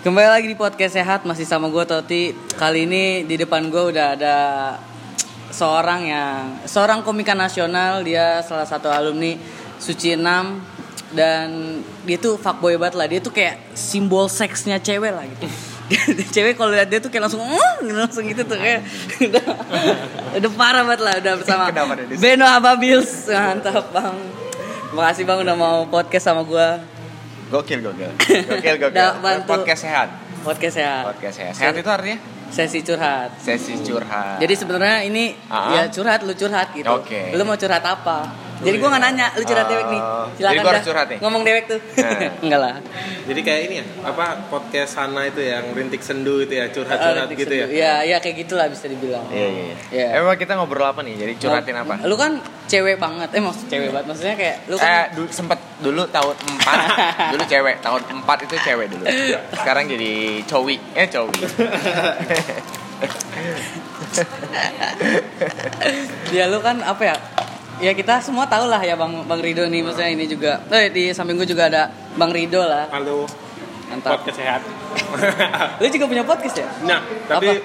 Kembali lagi di podcast sehat masih sama gue Toti. Kali ini di depan gue udah ada seorang yang seorang komika nasional. Dia salah satu alumni Suci 6 dan dia tuh fuckboy banget lah. Dia tuh kayak simbol seksnya cewek lah gitu. cewek kalau lihat dia tuh kayak langsung "Mm," langsung gitu tuh kayak udah, udah parah banget lah udah bersama? Beno Ababils mantap bang makasih bang udah mau podcast sama gue Gokil, gokil. Gokil, gokil. Bantu. Podcast sehat. podcast sehat Podcast sehat. Sehat itu artinya sesi curhat sesi curhat. Jadi sebenarnya ini Ah. ya curhat lu curhat gitu. Oke. Lu mau curhat apa? Jadi gua nggak nanya, lu curhat Oh. dewek nih. Jadi Silakan gua harus dah. curhat nih? Ngomong dewek tuh. Nah. Enggak lah. Jadi kayak ini ya, apa podcast sana itu yang rintik sendu itu ya, curhat-curhat Rintik gitu ya. sendu. Iya, iya kayak gitulah bisa dibilang. Iya, iya, iya. Iya. Emang kita ngobrol apa nih? Jadi curhatin apa? Lu kan cewek banget. Eh maksud cewek banget. Maksudnya kayak lu Eh, kan dulu sempet dulu tahun 4 Dulu cewek, tahun 4 itu cewek dulu Sekarang jadi cowi Eh, cowi ya lu kan apa ya? Ya kita semua tahu lah ya Bang Bang Rido nih maksudnya ini juga. Eh di samping gua juga ada Bang Rido lah. Halo, Mantap. podcast sehat. Lu juga punya podcast ya? nah, tapi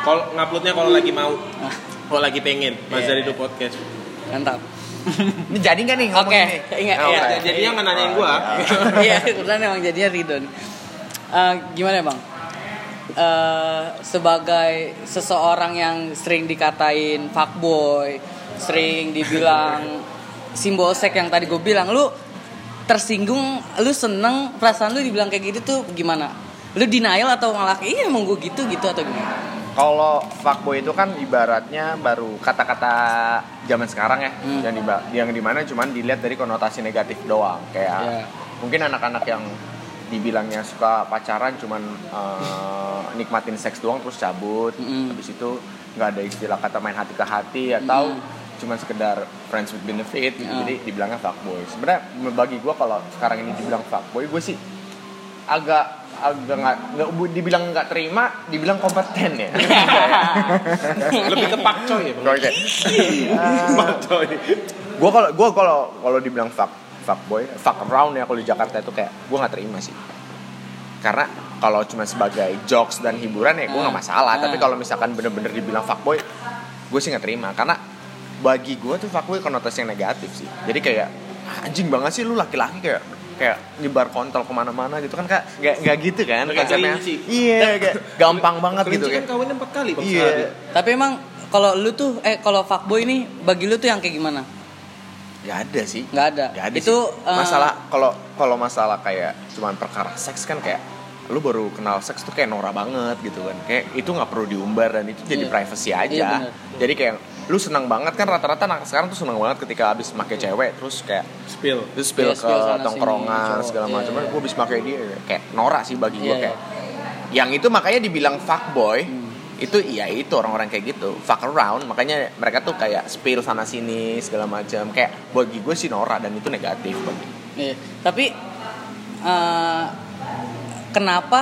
kalau nguploadnya kalau lagi mau, Ah, kalau lagi pengen, Mas Iya. Zarido podcast. mantap. Ini jadi gak nih Oke, ngomong ini? ingat Oh, ya. oke. Jadi yang nggak nanyain gua. Iya, kebetulan emang jadinya Ridon. Eh, gimana ya, bang? Eh, sebagai seseorang yang sering dikatain fuckboy, sering dibilang simbol seks yang tadi gue bilang, lu tersinggung, lu seneng, perasaan lu dibilang kayak gitu tuh gimana? Lu denial atau malah iya emang gue gitu gitu atau gimana? Kalau fuckboy itu kan ibaratnya baru kata-kata zaman sekarang ya, Hmm. yang di yang di mana cuman dilihat dari konotasi negatif doang. Kayak Iya. mungkin anak-anak yang dibilangnya suka pacaran cuman eh, nikmatin seks doang terus cabut, Mm-mm. habis itu nggak ada istilah kata main hati ke hati atau Mm-mm. Cuman sekedar friends with benefit, gitu. Ya. jadi dibilangnya fuckboy. Sebenarnya bagi gue kalau sekarang ini dibilang fuckboy, gue sih agak agak nggak nggak dibilang nggak terima dibilang kompeten ya Lebih ke pakcoy ya, Bang. Gue kayak, Pakcoy. gue kalau gue kalau kalau dibilang fuck fuck boy fuck around ya kalau di Jakarta itu kayak gue nggak terima sih karena kalau cuma sebagai jokes dan hiburan ya gue nggak Ah. masalah Ah. tapi kalau misalkan bener-bener dibilang fuck boy gue sih nggak terima karena bagi gue tuh fuck boy konotasi yang negatif sih jadi kayak "Ah, anjing banget sih lu laki-laki kayak kayak nyebar kontol ke mana-mana gitu kan kak nggak nggak gitu kan Kayak konsepnya iya kayak gampang banget gitu kan kawinnya empat kali bang iya. Tapi emang kalau lu tuh, eh kalau fuckboy nih, bagi lu tuh yang kayak gimana? nggak ada sih Nggak ada. Gak ada Itu sih. eh, masalah kalau kalau masalah kayak cuman perkara seks kan kayak lu baru kenal seks tuh kayak norak banget gitu kan kayak itu nggak perlu diumbar dan itu jadi Iya. privacy aja Iya, bener. jadi kayak lu senang banget kan rata-rata anak sekarang tuh senang banget ketika habis make cewek terus kayak Spill. terus spill Iya, ke spill tongkrongan sini, segala cowok. macam Iya, iya. gue habis make dia kayak norak sih bagi gue Iya, kayak yang itu makanya dibilang fuckboy Hmm. itu iya itu orang-orang kayak gitu fuck around makanya mereka tuh kayak spill sana sini segala macam kayak bagi gue sih norak dan itu negatif bagi Iya. Tapi eh, kenapa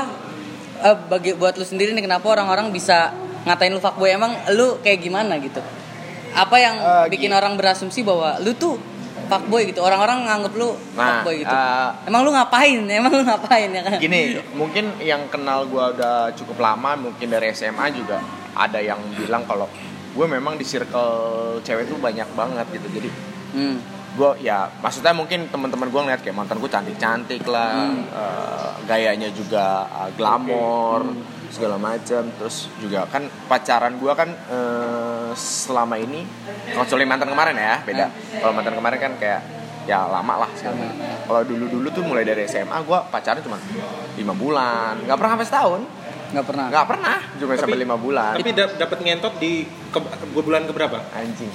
eh, bagi buat lu sendiri nih kenapa orang-orang bisa ngatain lu fuckboy emang lu kayak gimana gitu? Apa yang Eh, bikin orang berasumsi bahwa lu tuh fuckboy gitu? Orang-orang nganggep lu Nah, fuckboy gitu. eh, emang lu ngapain? Emang lu ngapain ya kan? gini mungkin yang kenal gue udah cukup lama mungkin dari SMA juga ada yang bilang kalau gue memang di circle cewek tuh banyak banget gitu jadi Hmm. gue ya maksudnya mungkin teman-teman gue ngeliat kayak mantan gue cantik-cantik lah Hmm. eh, gayanya juga eh, glamor segala macam. Terus juga kan pacaran gue kan eh, selama ini kecuali mantan kemarin ya beda. Kalau mantan kemarin kan kayak ya lama lah segala kalau dulu-dulu tuh mulai dari SMA gue pacaran cuma lima bulan. Nggak pernah sampai setahun Nggak pernah. nggak pernah cuma Tapi- sampai lima bulan Tapi dap- dapat ngentot di ke, ke bulan keberapa? anjing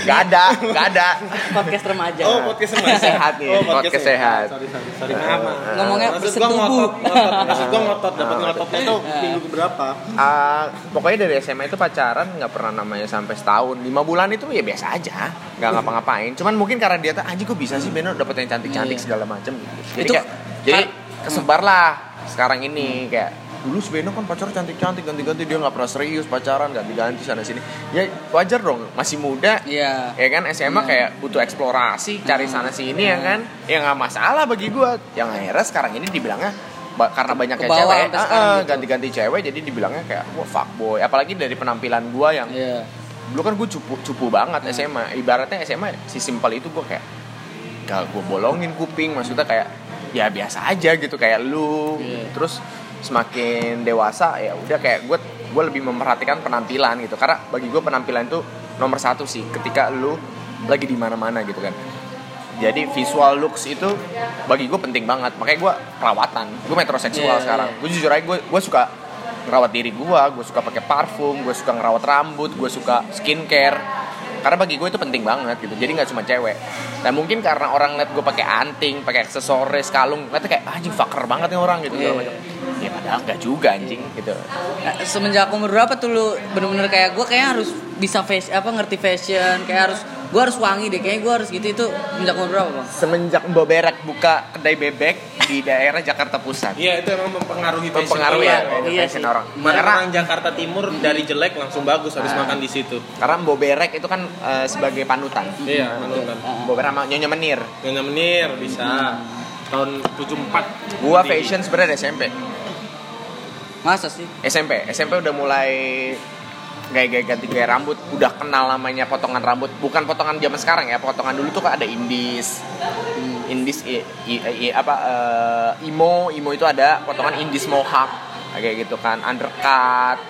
nggak ada nggak ada Podcast remaja. Oh, podcast remaja. Sehat nih, podcast sehat. Sorry, sorry, sorry. Maaf, maaf. Ngomongnya Maksud gua bersetubuh. ngotot, ngotot. Maksud gua ngotot, dapat ngototnya tuh minggu berapa? Ah, pokoknya dari SMA itu pacaran nggak pernah namanya sampai setahun lima bulan itu ya biasa aja nggak ngapa-ngapain cuman mungkin karena dia tuh anjing kok bisa sih Beno dapet yang cantik-cantik Iya. segala macam gitu jadi Itu kayak jadi kesebar lah sekarang ini kayak dulu si Beno kan pacaran cantik-cantik ganti-ganti dia nggak pernah serius pacaran ganti-ganti sana sini ya wajar dong masih muda Iya. ya kan SMA Iya. kayak butuh eksplorasi cari sana sini ya kan ya nggak masalah bagi gua yang akhirnya sekarang ini dibilangnya ba- karena banyaknya bawah cewek sampai sekarang ah, gitu. ganti-ganti cewek jadi dibilangnya kayak wah fuckboy apalagi dari penampilan gue yang Iya. dulu kan gue cupu cupu banget. SMA ibaratnya SMA si simpel itu gue kayak gak gue bolongin kuping maksudnya kayak ya biasa aja gitu kayak lu Iya. terus semakin dewasa ya udah kayak gue gue lebih memperhatikan penampilan gitu. Karena bagi gue penampilan itu nomor satu sih ketika lu lagi di mana mana gitu kan. Jadi visual looks itu bagi gue penting banget. Makanya gue perawatan. Gue metroseksual Iya, sekarang. iya. gue jujur aja gue gue suka ngerawat diri gue gue suka pakai parfum gue suka ngerawat rambut gue suka skincare karena bagi gue itu penting banget gitu. Jadi nggak cuma cewek. Nah mungkin karena orang liat gue pakai anting pakai aksesoris kalung liatnya kayak "Ah, anjing fucker banget nih orang gitu segala Iya. macam. ya padahal nggak juga anjing gitu. Nah, semenjak umur berapa tuh lu bener-bener kayak gue kayak harus bisa fashion apa ngerti fashion kayak harus gue harus wangi deh kayak gue harus gitu itu semenjak umur berapa bang? semenjak Mbak Berek buka kedai bebek di daerah Jakarta Pusat Iya itu emang mempengaruhi fashion mempengaruhi ya orang. Iya fashion sih. orang karena orang Jakarta Timur dari jelek langsung bagus habis Ah. makan di situ. karena Mbak Berek itu kan eh, sebagai panutan Iya, panutan. Mbak Berek sama Nyonya Menir Nyonya Menir bisa. Tahun 74. gua fashion sebenarnya SMP Masa sih? SMP SMP udah mulai gaya-gaya ganti gaya rambut udah kenal namanya potongan rambut. Bukan potongan zaman sekarang ya potongan dulu tuh ada indis indis i, i- i- apa eh, imo imo itu ada potongan indis mohawk. Kayak gitu kan undercut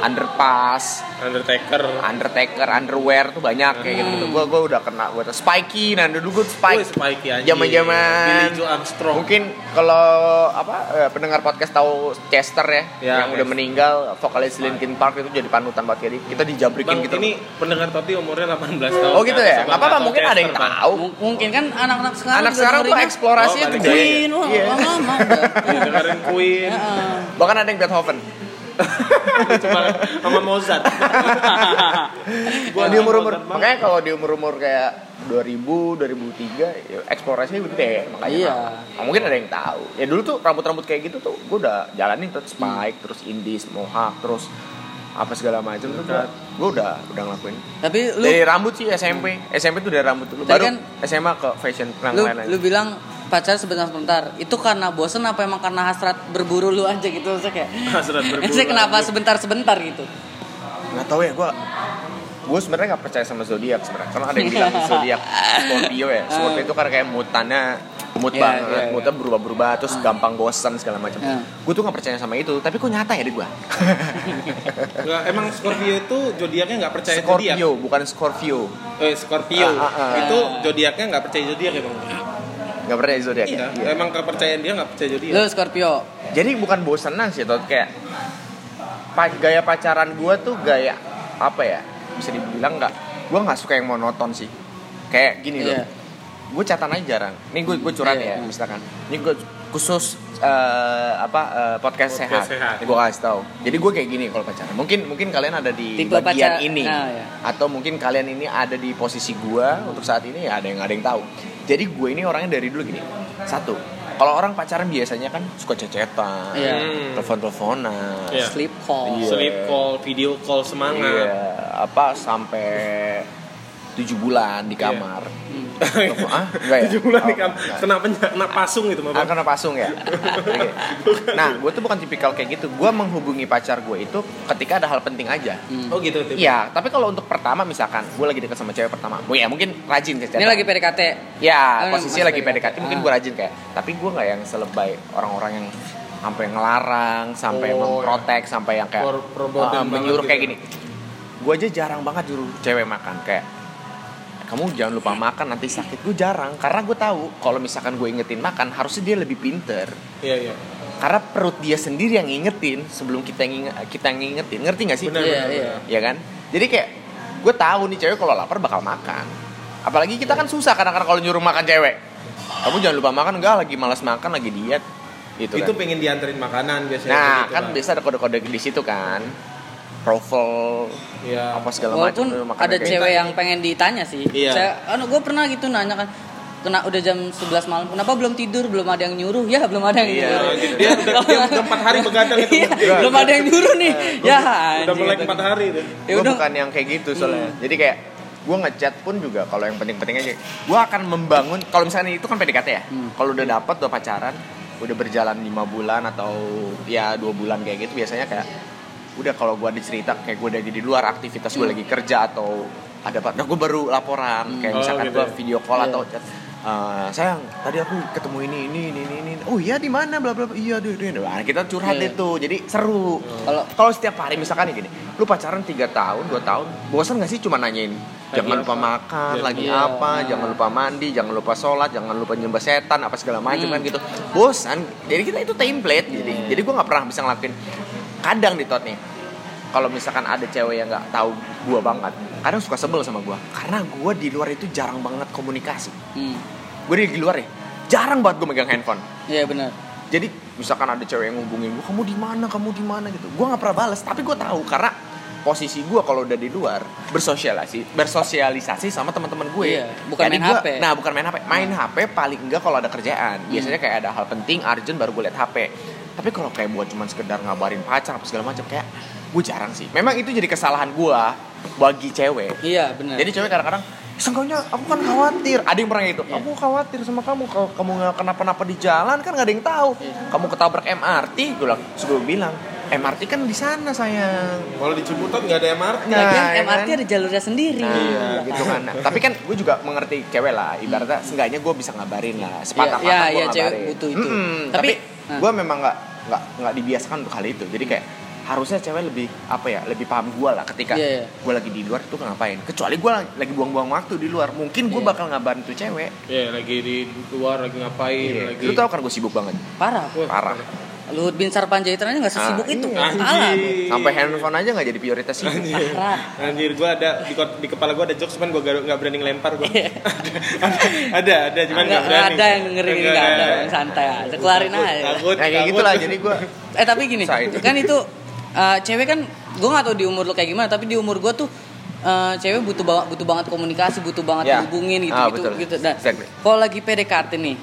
underpass Undertaker. undertaker underwear tuh banyak kayak gitu, gitu. gua gua udah kena gua tuh spiky nah dulu gua spike Wih, Spikey aja. Zaman-zaman- Billy Joe Armstrong. Mungkin kalau apa eh, pendengar podcast tahu Chester ya, Ya, yang udah Chester. meninggal vokalis Linkin Park itu jadi panutan buat jadi kita dijabrikin Bang, gitu. ini pendengar Toti umurnya 18 tahun. oh gitu ya? Sobat Nggak apa-apa, mungkin ada yang Chester, tahu. M- mungkin kan anak-anak sekarang Anak sekarang tuh eksplorasinya Oh. Queen, wah, lama-lama udah. Iya, dengerin Queen. Heeh. Bahkan ada yang Beethoven. Cuma sama Mozart. Gua di umur-umur makanya kalau di umur-umur kayak 2000, 2003 ya eksplorasinya gede makanya Iya. nggak mungkin ada yang tahu. Ya dulu tuh rambut-rambut kayak gitu tuh gue udah jalanin tuh spike, terus indis, mohawk, terus apa segala macam tuh gue udah udah ngelakuin. Tapi lu dari rambut sih SMP SMP tuh dari rambut dulu baru kan- SMA ke fashion lu, lu bilang pacar sebentar-sebentar itu karena bosen apa emang karena hasrat berburu lu aja gitu saya kayak Hasrat berburu saya kenapa aja. sebentar-sebentar gitu nggak tahu ya gue gue sebenarnya nggak percaya sama zodiak sebenarnya karena ada yang bilang zodiak Scorpio ya Scorpio itu karena kayak mutannya mood Iya, banget iya. moodnya berubah-berubah terus gampang bosan segala macam Iya. gue tuh nggak percaya sama itu tapi kok nyata ya di gue emang Scorpio itu zodiaknya nggak percaya zodiak. Scorpio bukan Scorpio Eh, Scorpio. Ah, ah, ah. Itu zodiaknya nggak percaya zodiak ya, Bang? Nggak percaya zodiak Iya, Iya. emang kepercayaan dia nggak percaya zodiak. lu Scorpio jadi bukan bosenan sih tuh kayak pa- gaya pacaran gue tuh gaya apa ya bisa dibilang nggak gue nggak suka yang monoton sih kayak gini loh Iya. gue catatan aja jarang nih gue gue curhat Iya, ya iya. misalkan ini gue khusus eh, apa eh, podcast, Podcast sehat, sehat. gue kasih tahu jadi gue kayak gini kalau pacaran mungkin mungkin kalian ada di Tipe bagian pacar- ini nah, iya. atau mungkin kalian ini ada di posisi gue untuk saat ini ya ada yang ada yang tahu jadi gue ini orangnya dari dulu gini satu kalau orang pacaran biasanya kan suka cecetan Iya. Hmm. telepon-teleponan Iya. sleep call Iya. Sleep call, video call semangat. Iya, apa sampai tujuh bulan di Iya. kamar. Hmm. Telepon- ah, enggak ya? Tujuh bulan Oh, kan enggak. kena kena pasung gitu mah Ah, karena pasung ya. Nah, gue tuh bukan tipikal kayak gitu. Gue menghubungi pacar gue itu ketika ada hal penting aja. Hmm. Oh gitu. Iya, tapi kalau untuk pertama misalkan gue lagi deket sama cewek pertama, ya mungkin rajin sih. ini lagi PDKT Ya, Oh, posisinya masih lagi PDKT. PDKT mungkin Ah. gue rajin kayak. Tapi gue nggak yang selebay orang-orang yang sampai ngelarang, sampai Oh, memprotek, sampai yang kayak uh, menyuruh banget kayak gitu. gini. Gue aja jarang banget nyuruh cewek makan kayak kamu jangan lupa makan nanti sakit gue jarang karena gue tahu kalau misalkan gue ingetin makan harusnya dia lebih pinter Iya, iya. karena perut dia sendiri yang ngingetin sebelum kita yang inge- kita yang ngingetin ngerti gak sih Benar, Iya, benar, iya. benar. ya kan jadi kayak gue tahu nih cewek kalau lapar bakal makan apalagi kita kan susah kadang-kadang kalau nyuruh makan cewek kamu jangan lupa makan enggak lagi malas makan lagi diet gitu Itu kan. pengen dianterin makanan biasanya. nah gitu, kan Bang. biasa ada kode-kode di situ kan Rovel Iya. apa segala macam walaupun makanan ada cewek gitu. yang pengen ditanya sih Iya. saya anu gue pernah gitu nanya kan kena udah jam 11 malam kenapa belum tidur belum ada yang nyuruh ya belum ada yang Iya, nyuruh gitu. Dia udah- dia udah empat hari begadang itu. Iya, belum ada yang nyuruh nih ya Udah mulai empat hari tuh. ya udah bukan yang kayak gitu soalnya jadi kayak gue ngechat pun juga kalau yang penting-penting aja gue akan membangun kalau misalnya itu kan PDKT ya Hmm. kalau udah dapet udah pacaran udah berjalan lima bulan atau ya dua bulan kayak gitu biasanya kayak udah kalau gue ada cerita kayak gue lagi di luar aktivitas gue lagi kerja atau ada apa nah gue baru laporan kayak Oh, misalkan gitu gue ya. video call Iya. atau chat "Eh, sayang tadi aku ketemu ini ini ini ini, ini. oh iya di mana bla bla iya di, di. Nah, kita curhat Iya. itu jadi seru Kalau- kalau setiap hari misalkan gini lu pacaran tiga tahun dua tahun bosan gak sih cuma nanyain jangan lupa makan Iya. lagi Iya. apa Nah. jangan lupa mandi jangan lupa sholat jangan lupa nyembah setan apa segala macam Hmm. kan gitu bosan jadi kita itu template jadi Iya. jadi gue nggak pernah bisa ngelakuin kadang di tot nih kalau misalkan ada cewek yang nggak tahu gue banget kadang suka sebel sama gue karena gue di luar itu jarang banget komunikasi. Hmm. gue di luar ya jarang banget gue megang handphone. Iya benar. jadi misalkan ada cewek yang ngubungin gue kamu di mana kamu di mana? gitu. Gue nggak pernah balas tapi gue tahu. Karena posisi gue kalau udah di luar bersosialisasi bersosialisasi sama teman-teman gue. Iya, bukan Jadi main gua- HP. nah bukan main HP main HP paling enggak kalau ada kerjaan. Biasanya kayak ada hal penting urgent baru gue liat HP tapi kalau kayak buat cuman sekedar ngabarin pacar apa segala macam kayak gue jarang sih memang itu jadi kesalahan gue bagi cewek Iya benar. jadi cewek kadang-kadang Seenggaknya aku kan khawatir Ada yang pernah gitu Iya. Aku khawatir sama kamu Kalau kamu nggak kenapa-napa di jalan Kan nggak ada yang tahu Iya. Kamu ketabrak MRT Gue bilang gue bilang MRT kan di sana sayang Kalau di Ciputat nggak ada MRT. Nah, Lagian ya MRT kan? ada jalurnya sendiri. Nah, Iya. gitu kan. Nah, tapi kan gue juga mengerti cewek lah. Ibaratnya seenggaknya gue bisa ngabarin lah. Sepatah-patah Iya, gue iya, cewek ngabarin. butuh itu. Mm-mm, Tapi- tapi nah. gue memang nggak nggak nggak dibiasakan untuk hal itu. Jadi kayak harusnya cewek lebih apa ya lebih paham gue lah ketika Iya, iya. gue lagi di luar itu ngapain kecuali gue lagi buang-buang waktu di luar mungkin gue Iya. bakal ngabarin tuh cewek Iya, lagi di luar lagi ngapain, Iya. lagi. lu tau kan gue sibuk banget Parah. Parah Luhut bin Sarpanjaitan aja nggak sesibuk Ah, itu. iya. Anjir. sampai handphone aja nggak jadi prioritas sih Parah. Anjir, gue ada di, di kepala gue ada jokes, cuman gue nggak berani ngelempar gue. ada, ada, ada, cuman Nggak nggak berani. ada yang dengerin ini nggak ada, yang santai aja. Keluarin Takut, aja. Takut, nah kayak takut. gitulah jadi gue Eh tapi gini, kan itu eh, cewek kan gue nggak tahu di umur lo kayak gimana, tapi di umur gue tuh eh, cewek butuh banget butuh banget komunikasi, butuh banget Ya. dihubungin gitu Ah, gitu betul. gitu. Dan Exactly. kalau lagi PDKT nih,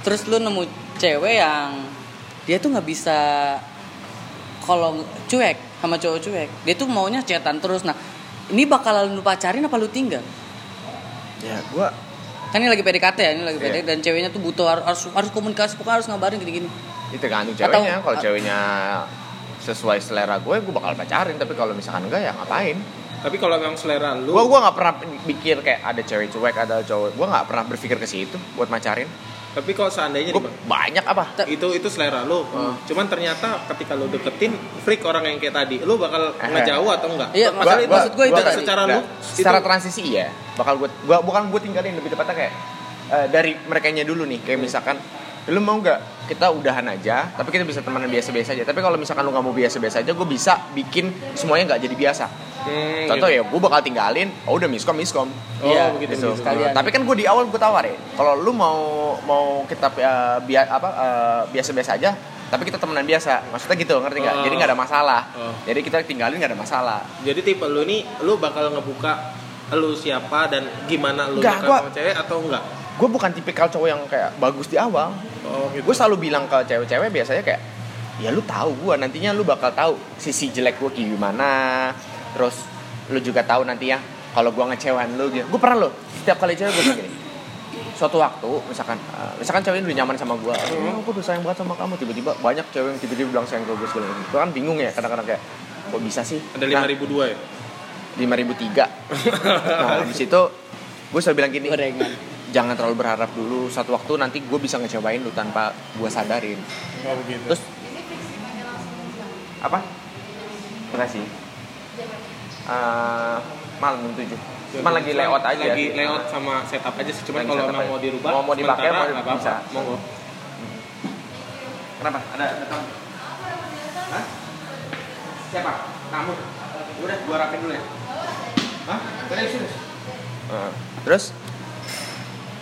terus lu nemu cewek yang dia tuh nggak bisa kalau cuek sama cowok cuek, dia tuh maunya chatan terus. Nah, ini bakalan lu pacarin apa lu tinggal? ya gue Kan ini lagi PDKT ya, ini lagi Iya. PDKT dan ceweknya tuh butuh harus harus, komunikasi, pokoknya harus ngabarin gini-gini. itu tergantung Atau- ceweknya kalau ceweknya sesuai selera gue gue bakal pacarin tapi kalau misalkan enggak ya ngapain Tapi kalau memang selera lu, gue gua nggak pernah pikir kayak ada cewek cuek ada cowok gue nggak pernah berpikir ke situ buat macarin tapi kalau seandainya gue nih, Bang, banyak apa itu itu selera lu. Cuman ternyata ketika lu deketin freak orang yang kayak tadi, lu bakal Eh. ngejauh atau enggak? Iya, Maksud- maksud- maksud gua itu tadi. secara lu secara itu- transisi iya bakal gue gua bukan gue tinggalin lebih tepatnya kayak eh, dari mereka dulu nih kayak misalkan lu mau nggak kita udahan aja tapi kita bisa temenan biasa-biasa aja tapi kalau misalkan lu nggak mau biasa-biasa aja gue bisa bikin semuanya nggak jadi biasa Hmm, contoh gitu. ya gue bakal tinggalin oh udah miskom miskom Oh, Iya, begitu, gitu. begitu. sekalian. Tapi kan gue di awal gue tawarin, kalau lu mau mau kita uh, bia, apa uh, biasa-biasa aja, tapi kita temenan biasa. Maksudnya gitu, ngerti nggak? Oh. Jadi nggak ada masalah. Oh. Jadi kita tinggalin nggak ada masalah. Jadi tipe lu nih, lu bakal ngebuka lu siapa dan gimana lu Enggak, dekat gua- sama cewek atau enggak? Gue bukan tipikal cowok yang kayak bagus di awal. Oh, gitu. Gue selalu bilang ke cewek-cewek biasanya kayak, ya lu tahu gue nantinya lu bakal tahu sisi jelek gue kayak gimana. Terus lu juga tahu nanti ya kalau gue ngecewain lu gitu. Gue pernah lo setiap kali cewek gue bilang gini. Suatu waktu misalkan uh, misalkan cewek ini udah nyaman sama gue, oh, aku udah sayang banget sama kamu. Tiba-tiba banyak cewek yang tiba-tiba bilang sayang ke gue segala macam. Gue kan bingung ya kadang-kadang kayak kok bisa sih? Ada 5002 ya? lima ribu tiga. Nah habis itu gue selalu bilang gini, Gorengan. Jangan terlalu berharap dulu. Satu waktu nanti gue bisa ngecewain lu tanpa gue sadarin. Oh, begitu. Terus apa? Makasih. Uh, malam jam tujuh. Cuma lagi layout aja. Lagi layout sama setup aja sih. Cuman kalau memang mau dirubah, Mau- mau dipakai, mau apa-apa. bisa. Monggo. Kenapa? Ada ada tamu? Hah? Siapa? Kamu? Udah, gua rapin dulu ya. Hah? Terus terus. terus?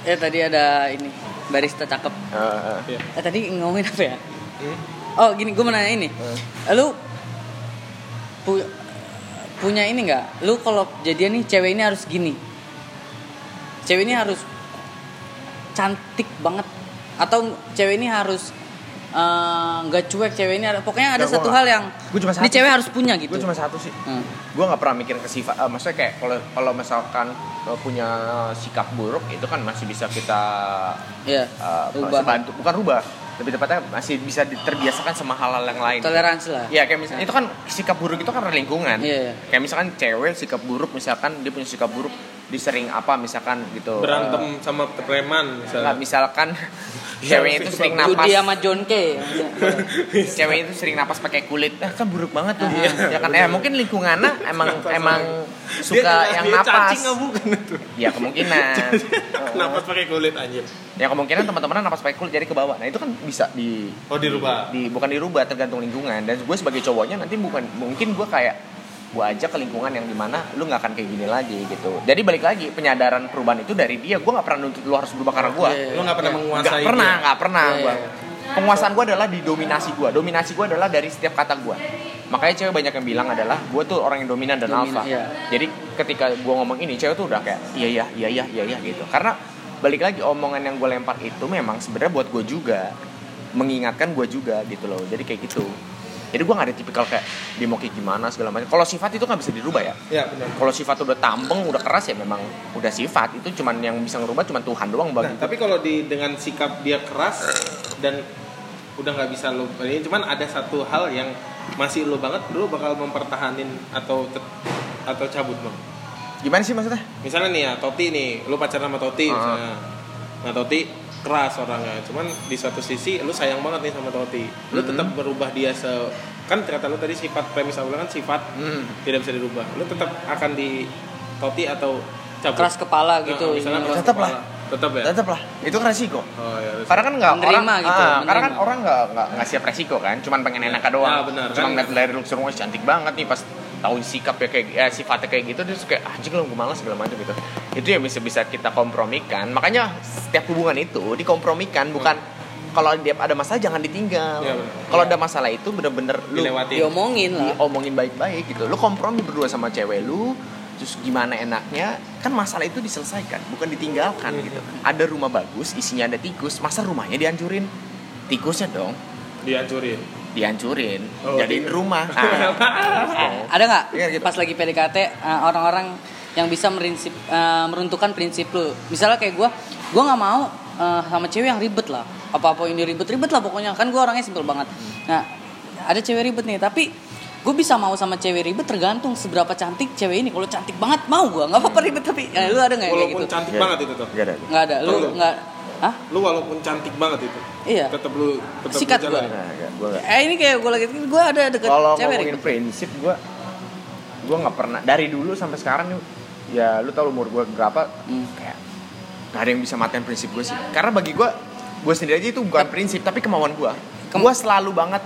Eh tadi ada ini barista cakep. Uh, Iya. Eh tadi ngomongin apa ya? Hmm? Oh gini, gue mau nanya ini. Lu pu- punya ini nggak? Lu kalau jadian nih cewek ini harus gini. Cewek ini harus cantik banget atau cewek ini harus eh, nggak cuek cewek ini ada pokoknya ada gua satu hal yang Gua cuma ini satu cewek sih. harus punya gitu. gue cuma satu sih. Hmm. gue nggak pernah mikir ke sifat eh, maksudnya kayak kalau kalau misalkan eh, punya sikap buruk itu kan masih bisa kita Iya. eh, Rubah. bantu bukan rubah lebih tepatnya masih bisa terbiasakan sama hal-hal yang lain Toleransi lah. Ya kayak misalnya itu kan sikap buruk itu kan karena lingkungan. Iya. Kayak misalkan cewek sikap buruk misalkan dia punya sikap buruk disering apa misalkan gitu. berantem sama preman misalnya nggak misalkan ceweknya itu sering napas. Judi sama John K. Cewek itu sering napas pakai kulit. Eh, kan buruk banget tuh. ya kan eh mungkin lingkungannya emang emang suka Dia- yang dia napas. cacing nggak bukan itu Ya kemungkinan. napas pakai kulit anjir ya kemungkinan teman-teman napas pakai kulit jadi ke bawah. Nah, itu kan bisa di oh dirubah di bukan dirubah tergantung lingkungan dan gue sebagai cowoknya nanti bukan mungkin gue kayak gue ajak ke lingkungan yang di mana lu nggak akan kayak gini lagi gitu. Jadi balik lagi penyadaran perubahan itu dari dia. Gue nggak pernah nuntut lu harus berubah karena gue lu nggak pernah nggak menguasai pernah dia. nggak pernah gue iya. penguasaan gue adalah di dominasi gue dominasi gue adalah dari setiap kata gue makanya cewek banyak yang bilang adalah gue tuh orang yang dominan dan alpha. iya. jadi ketika gue ngomong ini cewek tuh udah kayak iya iya iya iya iya iya gitu. Karena balik lagi omongan yang gue lempar itu memang sebenarnya buat gue juga. Mengingatkan gue juga gitu loh. Jadi kayak gitu jadi gue gak ada tipikal kayak dia mau kayak gimana segala macam. Kalau sifat itu nggak bisa dirubah ya? Ya kalau sifat udah tambeng udah keras ya memang udah sifat. Itu cuman yang bisa ngerubah cuman Tuhan doang Nah, bagi tapi kalau di dengan sikap dia keras dan udah nggak bisa lo ini cuman ada satu hal yang masih lo banget lo bakal mempertahanin atau atau cabut bang? Gimana sih maksudnya? Misalnya nih ya Toti nih lu pacaran sama Toti Ah. misalnya. Nah Toti keras orangnya cuman di suatu sisi lu sayang banget nih sama Toti lu Mhm. tetap merubah dia se kan ternyata lu tadi sifat premis awalnya kan sifat Hmm. tidak bisa dirubah lu tetap akan di Toti atau cabut Keras kepala Nah, gitu. misalnya Ini. keras Tetap kepala. lah. tetap ya tetap lah itu kan resiko oh ya karena kan nggak Menerima orang gitu, ah, karena kan orang nggak nggak siap resiko kan cuman pengen enak doang Ya, benar, cuma kan? ngeliat dari rumah cantik banget nih pas tahu sikap ya kayak ya, sifatnya kayak gitu dia suka kayak anjing lo gue malas segala macam gitu. Itu yang bisa bisa kita kompromikan. Makanya setiap hubungan itu dikompromikan bukan kalau dia ada masalah jangan ditinggal. Iya, benar. kalau ada masalah itu bener-bener lu dilewati Diomongin lah. diomongin baik-baik gitu. Lu kompromi berdua sama cewek lu terus gimana enaknya kan masalah itu diselesaikan bukan ditinggalkan gitu. ada rumah bagus isinya ada tikus masa rumahnya dihancurin? Tikusnya dong. Dihancurin dihancurin Oh, jadiin di- rumah Ah. Ada nggak Iya, gitu. pas lagi PDKT uh, orang-orang yang bisa merinsip, uh, meruntuhkan prinsip lu? Misalnya kayak gue, gue nggak mau uh, sama cewek yang ribet lah. Apa-apa ini ribet-ribet lah pokoknya. Kan gue orangnya simpel banget. Nah, ada cewek ribet nih, tapi gue bisa mau sama cewek ribet tergantung seberapa cantik cewek ini. Kalau cantik banget mau gue, nggak apa-apa ribet tapi. Ya, lu ada nggak kayak walaupun gitu? cantik Nggak banget itu tuh Gak ada Nggak ada. Lu nggak? Hah? lu walaupun cantik banget itu Iya. tetap lu tetap Sikat gua. Nah, nggak, gua nggak. Eh ini kayak gue lagi, gue ada deket kalau cewek ngomongin ribet. prinsip gue gue nggak pernah dari dulu sampai sekarang nih ya lu tau umur gue berapa Hmm. kayak gak ada yang bisa matain prinsip gue sih karena bagi gue gue sendiri aja itu bukan prinsip tapi kemauan gue Kem- gue selalu banget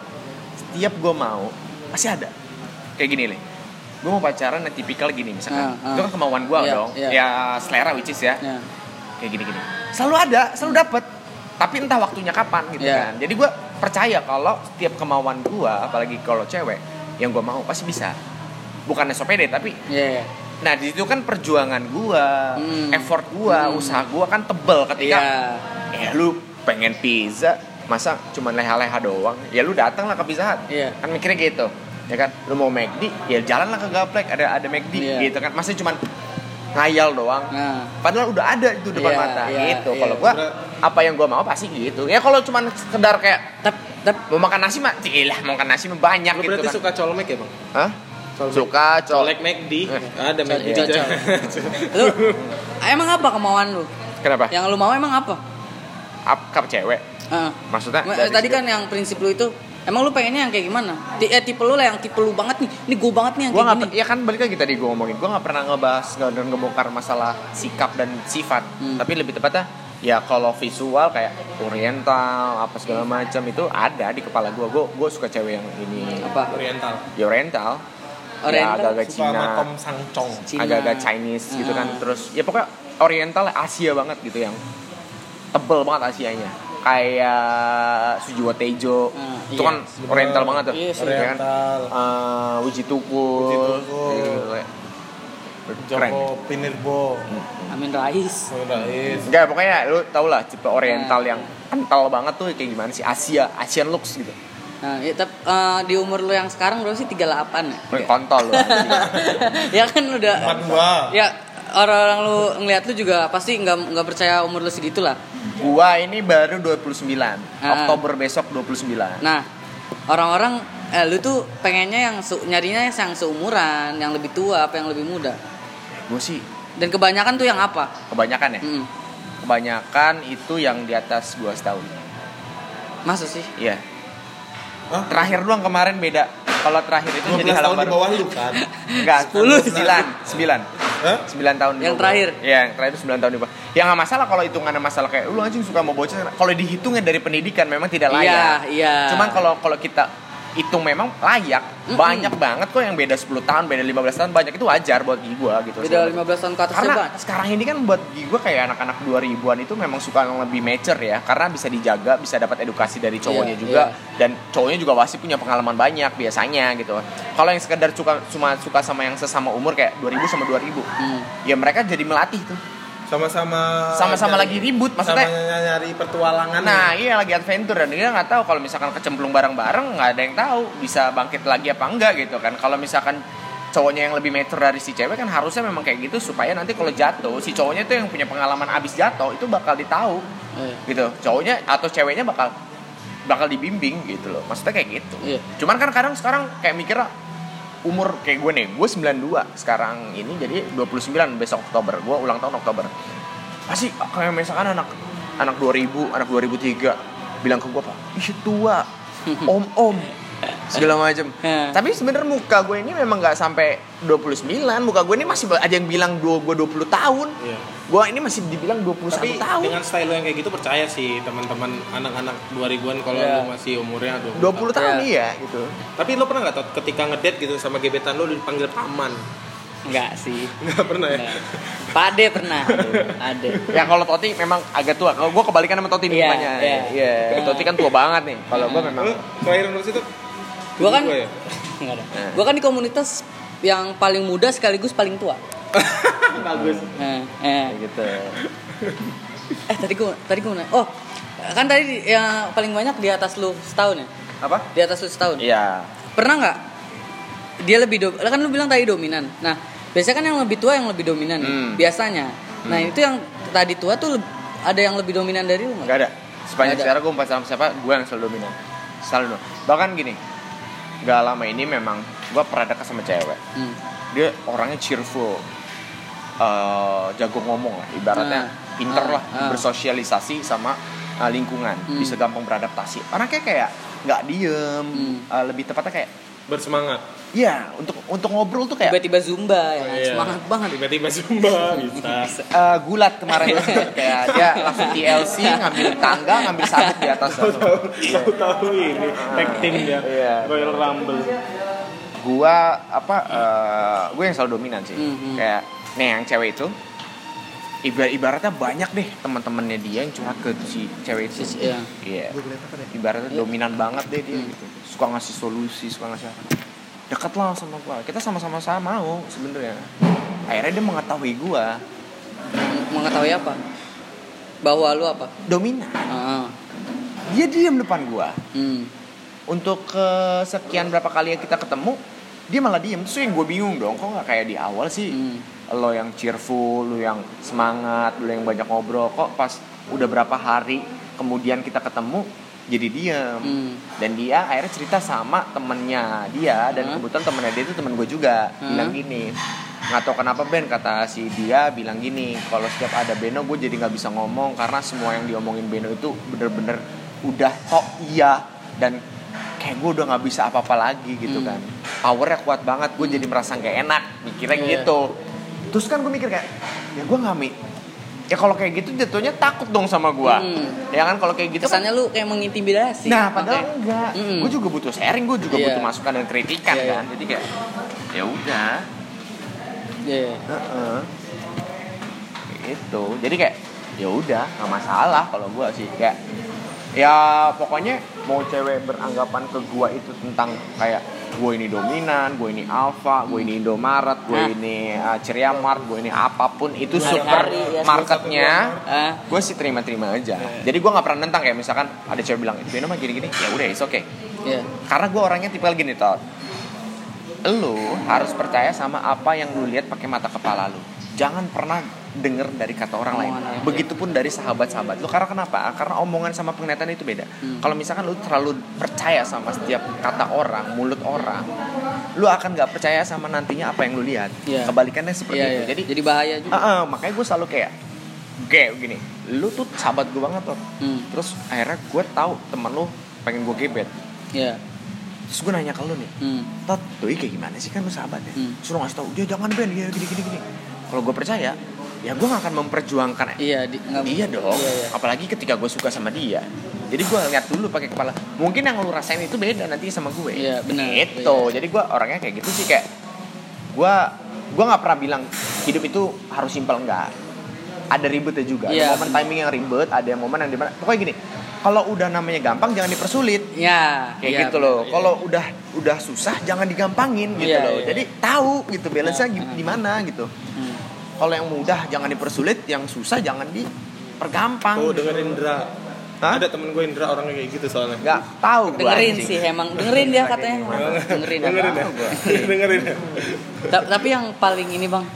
setiap gue mau pasti ada kayak gini nih gue mau pacaran yang tipikal gini misalkan Ah, ah. itu kan kemauan gue Iya, dong iya. ya selera which is ya Ya. kayak gini gini selalu ada selalu dapet tapi entah waktunya kapan gitu Iya. kan jadi gue percaya kalau setiap kemauan gue apalagi kalau cewek yang gue mau pasti bisa bukannya so pede tapi Iya. nah di situ kan perjuangan gue Hmm. effort gue Hmm. usaha gue kan tebel ketika Iya. eh lu pengen pizza masa cuma leha-leha doang ya lu datang lah ke pizza Hut Iya. kan mikirnya gitu ya kan lu mau McD ya jalan lah ke Gaplek ada ada McD Iya. gitu kan masa cuma ngayal doang Nah. Padahal udah ada itu depan Iya, mata iya, gitu. iya. Kalau gua Berat. Apa yang gua mau pasti gitu. Ya kalau cuman sekedar kayak Tapi, tapi mau makan nasi mah, cilah mau makan nasi mah banyak lu gitu berarti kan. suka colmek ya bang Hah? Colmek. Suka colek colek. McD Eh. ada McD Cocok. lu emang apa kemauan lu? Kenapa? Yang lu mau emang apa? Ap, kap cewek. Heeh. Maksudnya? Ma- dari tadi kan yang prinsip lu itu emang lu pengennya yang kayak gimana? Ti- eh, tipe lu lah yang tipe lu banget nih. Ini gue banget nih yang Gua kayak nggak gini. ya kan balik lagi tadi gua ngomongin gua nggak pernah ngebahas nggak dan ngebongkar masalah sikap dan sifat Hmm. tapi lebih tepatnya ya kalau visual kayak oriental apa segala macam itu ada di kepala gua. Gua gua suka cewek yang ini. Apa? oriental. Ya oriental. Oriental? ya agak-agak suka sama Cina. Agak-agak Chinese gitu kan. Ah. terus ya pokoknya Oriental Asia banget gitu yang tebel banget Asianya. Kayak Sujiwo Tejo. Ah, itu iya. kan Oriental banget tuh. Iya ya kan? Oriental. Eh, Wiji Tukul Wiji Tukul. gitu, Joko Pinirbo Amin Rais. Rais Enggak pokoknya lu tau lah tipe Oriental yang kental banget tuh kayak gimana sih Asia Asian looks gitu Nah, ya, tapi, eh, di umur lu yang sekarang berapa sih? 38 ya? Kontol lu ya kan udah empat dua ya orang-orang lu ngeliat lu juga pasti nggak nggak percaya umur lu segitu lah Gua ini baru 29. Ah. Oktober besok 29. Nah, orang-orang eh, lu tuh pengennya yang se- nyarinya yang seumuran, yang lebih tua apa yang lebih muda. Gue sih Dan kebanyakan tuh yang apa? kebanyakan ya. Mm, Kebanyakan itu yang di atas gua setahun. masa sih? Iya. Hah? Terakhir doang kemarin beda. Kalau terakhir itu 12 jadi hal tahun di baru. bawah lu kan Enggak, 10. 9, 9. Hah? 9 tahun di Yang bawah. terakhir? Iya, yang terakhir itu 9 tahun di bawah. Ya nggak masalah kalau hitungannya masalah kayak lu anjing suka mau bocah. Kalau dihitungnya dari pendidikan memang tidak layak. Iya, iya. Cuman kalau kalau kita hitung memang layak, Mm-mm. banyak banget kok yang beda 10 tahun, beda 15 tahun, banyak itu wajar buat gua gitu. Beda 15 tahun ke atas karena coba. sekarang ini kan buat gua kayak anak-anak 2000-an itu memang suka yang lebih mature ya karena bisa dijaga bisa dapat edukasi dari cowoknya Iya, juga iya. dan cowoknya juga pasti punya pengalaman banyak biasanya gitu kalau yang sekedar suka cuma suka sama yang sesama umur kayak 2000 sama 2000 Hmm. ya mereka jadi melatih tuh sama-sama Sama-sama lagi ribut, maksudnya- sama nyari petualangan. Nah iya lagi adventure dan dia nggak tahu kalau misalkan kecemplung bareng-bareng nggak ada yang tahu bisa bangkit lagi apa enggak gitu kan. Kalau misalkan cowoknya yang lebih mature dari si cewek kan harusnya memang kayak gitu supaya nanti kalau jatuh si cowoknya tuh yang punya pengalaman abis jatuh itu bakal ditahu Iya. gitu. Cowoknya atau ceweknya bakal bakal dibimbing gitu loh. Maksudnya kayak gitu. Iya. cuman kan kadang sekarang kayak mikirnya umur kayak gue nih gue 92 sekarang ini jadi 29 besok Oktober gue ulang tahun Oktober. Pasti kayak misalkan anak anak 2000 anak 2003 bilang ke gue pak ih tua. Om om segala macam Ya. tapi sebenarnya muka gue ini memang nggak sampai 29 muka gue ini masih ada yang bilang gue gue 20 tahun Iya. gue ini masih dibilang 21 tapi tahun dengan style lo yang kayak gitu percaya sih teman-teman anak-anak 2000-an kalau Iya. lo masih umurnya 20, 20 tahun Iya. iya gitu Tapi lo pernah nggak ketika ngedate gitu sama gebetan lo dipanggil paman? Enggak sih. Nggak pernah ya? Enggak. Pade pernah. Ada. Ya kalau Toti memang agak tua. Kalau gue kebalikan sama Toti nih Iya, mukanya. iya. Iya. Toti kan tua banget nih. Kalau gue memang Lo kelahiran lo Gua kan ya? Ada. Nah. Gua kan di komunitas yang paling muda sekaligus paling tua. Bagus. Nah, eh. kayak gitu. eh tadi gua tadi gua nanya- Oh, kan tadi yang paling banyak di atas lu setahun ya? Apa? Di atas lu setahun. Iya. Pernah nggak dia lebih do kan lu bilang tadi dominan. Nah, biasanya kan yang lebih tua yang lebih dominan nih, Hmm. biasanya. Nah, itu yang tadi tua tuh ada yang lebih dominan dari lu nggak? Ada. Sepanjang sejarah gue pacaran sama siapa, gue yang selalu dominan. Selalu. Bahkan gini, gak lama ini memang gue pernah dekat sama cewek. Hmm. Dia orangnya cheerful, eh, jago ngomong lah, ibaratnya Ah. pinter Ah, lah ah. bersosialisasi sama eh, lingkungan, Hmm. bisa gampang beradaptasi. Anaknya kayak nggak diem, Hmm. eh, lebih tepatnya kayak Bersemangat. Iya, untuk untuk ngobrol tuh kayak Tiba-tiba zumba ya, Iya. semangat banget. Tiba-tiba zumba bisa. eh, gulat kemarin kayak dia langsung TLC ngambil tangga ngambil sabuk di atas Tahu-tahu ini tag team dia. Iya. Royal Rumble. gua apa eh, gue yang selalu dominan sih Mhm. kayak nih yang cewek itu ibarat ibaratnya banyak deh teman-temannya dia yang curhat ke si cewek itu Sis- iya. iya ibaratnya dominan banget deh dia gitu suka ngasih solusi suka ngasih apa deket lah sama gua kita sama-sama sama mau sebenarnya akhirnya dia mengetahui gua Mengetahui apa? Bahwa lu apa? dominan Heeh. dia diam depan gua Hmm. untuk kesekian berapa kali yang kita ketemu dia malah diem terus yang gue bingung dong kok nggak kayak di awal sih Hmm. lo yang cheerful lo yang semangat lo yang banyak ngobrol kok pas udah berapa hari kemudian kita ketemu jadi diem Hmm. dan dia akhirnya cerita sama temennya dia dan Hah? kebetulan temennya dia itu temen gue juga Hah? bilang gini nggak tahu kenapa Ben kata si dia bilang gini kalau setiap ada Beno gue jadi nggak bisa ngomong karena semua yang diomongin Beno itu bener-bener udah tok iya dan kayak gue udah nggak bisa apa-apa lagi gitu Hmm. kan powernya kuat banget gue jadi merasa nggak enak mikirnya Iya. gitu terus kan gue mikir kayak ya gue nggak ya kalau kayak gitu jatuhnya takut dong sama gue Hmm. ya kan kalau kayak gitu kan Kesannya lu kayak mengintimidasi. Nah, padahal Oke. enggak. Mm. Gue juga butuh sharing, gue juga Iya. butuh masukan dan kritikan Iya, iya. kan. Jadi kayak ya udah. Iya. Heeh. Itu. Jadi kayak ya udah, nggak masalah kalau gue sih kayak ya pokoknya mau cewek beranggapan ke gua itu tentang kayak gue ini dominan, gue ini alpha, gue ini Indomaret, gue Nah. ini uh, Ceria Mart, gue ini apa pun itu super hari, ya, marketnya Ah. gue sih terima-terima aja. Jadi gue nggak pernah nentang kayak misalkan ada cewek bilang itu mah gini-gini, ya udah it's okay. Iya. Karena gue orangnya tipe gini Todd Lu harus percaya sama apa yang lu lihat pakai mata kepala lu Jangan pernah denger dari kata orang lain. Omongan orang, Begitupun dari sahabat-sahabat lu. Karena kenapa? Karena omongan sama penglihatan itu beda. Hmm. Kalau misalkan lu terlalu percaya sama setiap kata orang, mulut orang, lu akan nggak percaya sama nantinya apa yang lu lihat. Iya. Kebalikannya seperti Iya, itu. iya. Jadi, jadi bahaya juga ah, ah, makanya gue selalu kayak kayak gini. Lu tuh sahabat gue banget tuh. Hmm, Terus akhirnya gue tahu temen lu pengen gue gebet. iya Terus gue nanya ke lu nih, Hmm, Tot, doi kayak gimana sih kan lu sahabat ya? Hmm. Suruh ngasih tau, dia jangan Ben, ya gini gini gini. Kalau gue percaya, ya gue gak akan memperjuangkan iya di, Iya dong, iya, iya. apalagi ketika gue suka sama dia. Jadi gue lihat dulu pakai kepala. Mungkin yang lu rasain itu beda nanti sama gue. Iya, benar. Itu. Jadi gue orangnya kayak gitu sih kayak gue gue nggak pernah bilang hidup itu harus simpel enggak. Ada ribetnya juga. Iya, Ada momen timing yang ribet, ada yang momen yang di mana. Pokoknya gini, kalau udah namanya gampang jangan dipersulit. ya Kayak iya, gitu loh. benar. Kalau udah udah susah jangan digampangin gitu Iya, loh. iya. Jadi tahu gitu balance-nya Iya. gi- di mana gitu. Hmm. Kalau yang mudah jangan dipersulit, yang susah jangan dipergampang. Tuh dengerin Indra. Hah? Ada temen gue Indra orangnya kayak gitu soalnya. Nggak tahu gua dengerin anjing. sih emang dengerin dia katanya dengerin dengerin ya. dengerin ya. Ta- tapi yang paling ini bang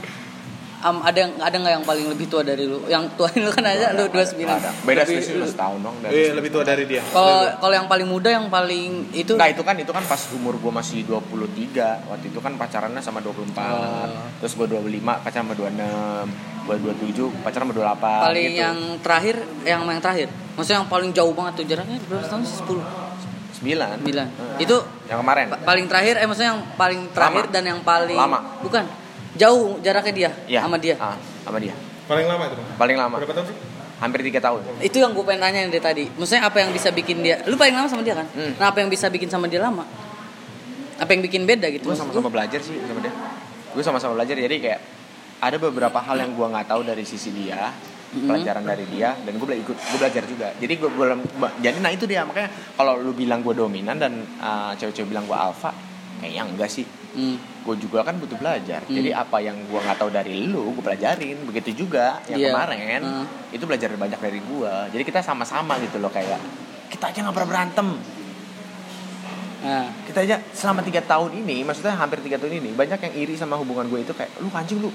am, ada yang ada nggak yang paling lebih tua dari lu yang tua lu kan aja lu 29 Ada. Beda Lebih- selisih setahun dong. dari- Iya lebih tua dari dia. kalau kalau yang paling muda yang paling itu Enggak itu kan itu kan pas umur gua masih 23 Waktu itu kan pacarannya sama 24 Oh. Terus gua 25 pacaran sama 26 Gua 27 pacaran sama 28 paling gitu. yang terakhir yang yang terakhir maksudnya yang paling jauh banget tuh jaraknya berapa tahun sih 10 9 9 Hmm. itu Yang kemarin pa- paling terakhir eh maksudnya yang paling terakhir Lama. dan yang paling Lama. bukan jauh jaraknya dia Iya. sama dia Ah, sama dia Paling lama itu bang. Paling lama Berapa tahun sih? Hampir 3 tahun itu yang gue pengen tanya dari tadi maksudnya apa yang bisa bikin dia lu paling lama sama dia kan Hmm. nah apa yang bisa bikin sama dia lama apa yang bikin beda gitu gue sama-sama lu? belajar sih sama dia gue sama-sama belajar jadi kayak ada beberapa hal yang gue nggak tahu dari sisi dia Mhm. pelajaran dari dia dan gue ikut gue belajar juga jadi gue belum jadi nah itu dia makanya kalau lu bilang gue dominan dan uh, cewek-cewek bilang gue alpha kayaknya enggak sih Hmm. gue juga kan butuh belajar Hmm. jadi apa yang gue nggak tahu dari lu gue pelajarin begitu juga yang Iya. kemarin Hmm. itu belajar banyak dari gue jadi kita sama-sama gitu loh kayak kita aja nggak pernah berantem Nah, kita aja selama tiga tahun ini maksudnya hampir tiga tahun ini banyak yang iri sama hubungan gue itu kayak lu anjing lu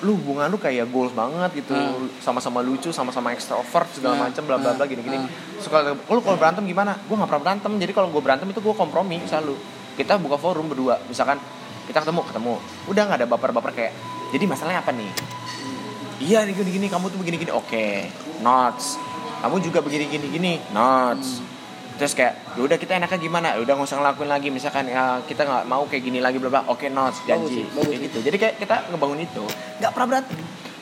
lu hubungan lu kayak goals banget gitu Hmm. sama-sama lucu sama-sama extrovert segala Hmm. macam bla bla bla gini gini Hmm. suka lu kalau berantem gimana gue nggak pernah berantem jadi kalau gue berantem itu gue kompromi selalu kita buka forum berdua. Misalkan kita ketemu ketemu. Udah nggak ada baper-baper kayak jadi masalahnya apa nih? Iya gini gini kamu tuh begini gini oke notes. Kamu juga begini gini gini notes. Terus kayak ya udah kita enaknya gimana? Ya udah nggak usah ngelakuin lagi. Misalkan ya, kita nggak mau kayak gini lagi bla bla. Oke notes. Janji. Bagus, bagus. kayak gitu. Jadi kayak kita ngebangun itu. Nggak pernah berantem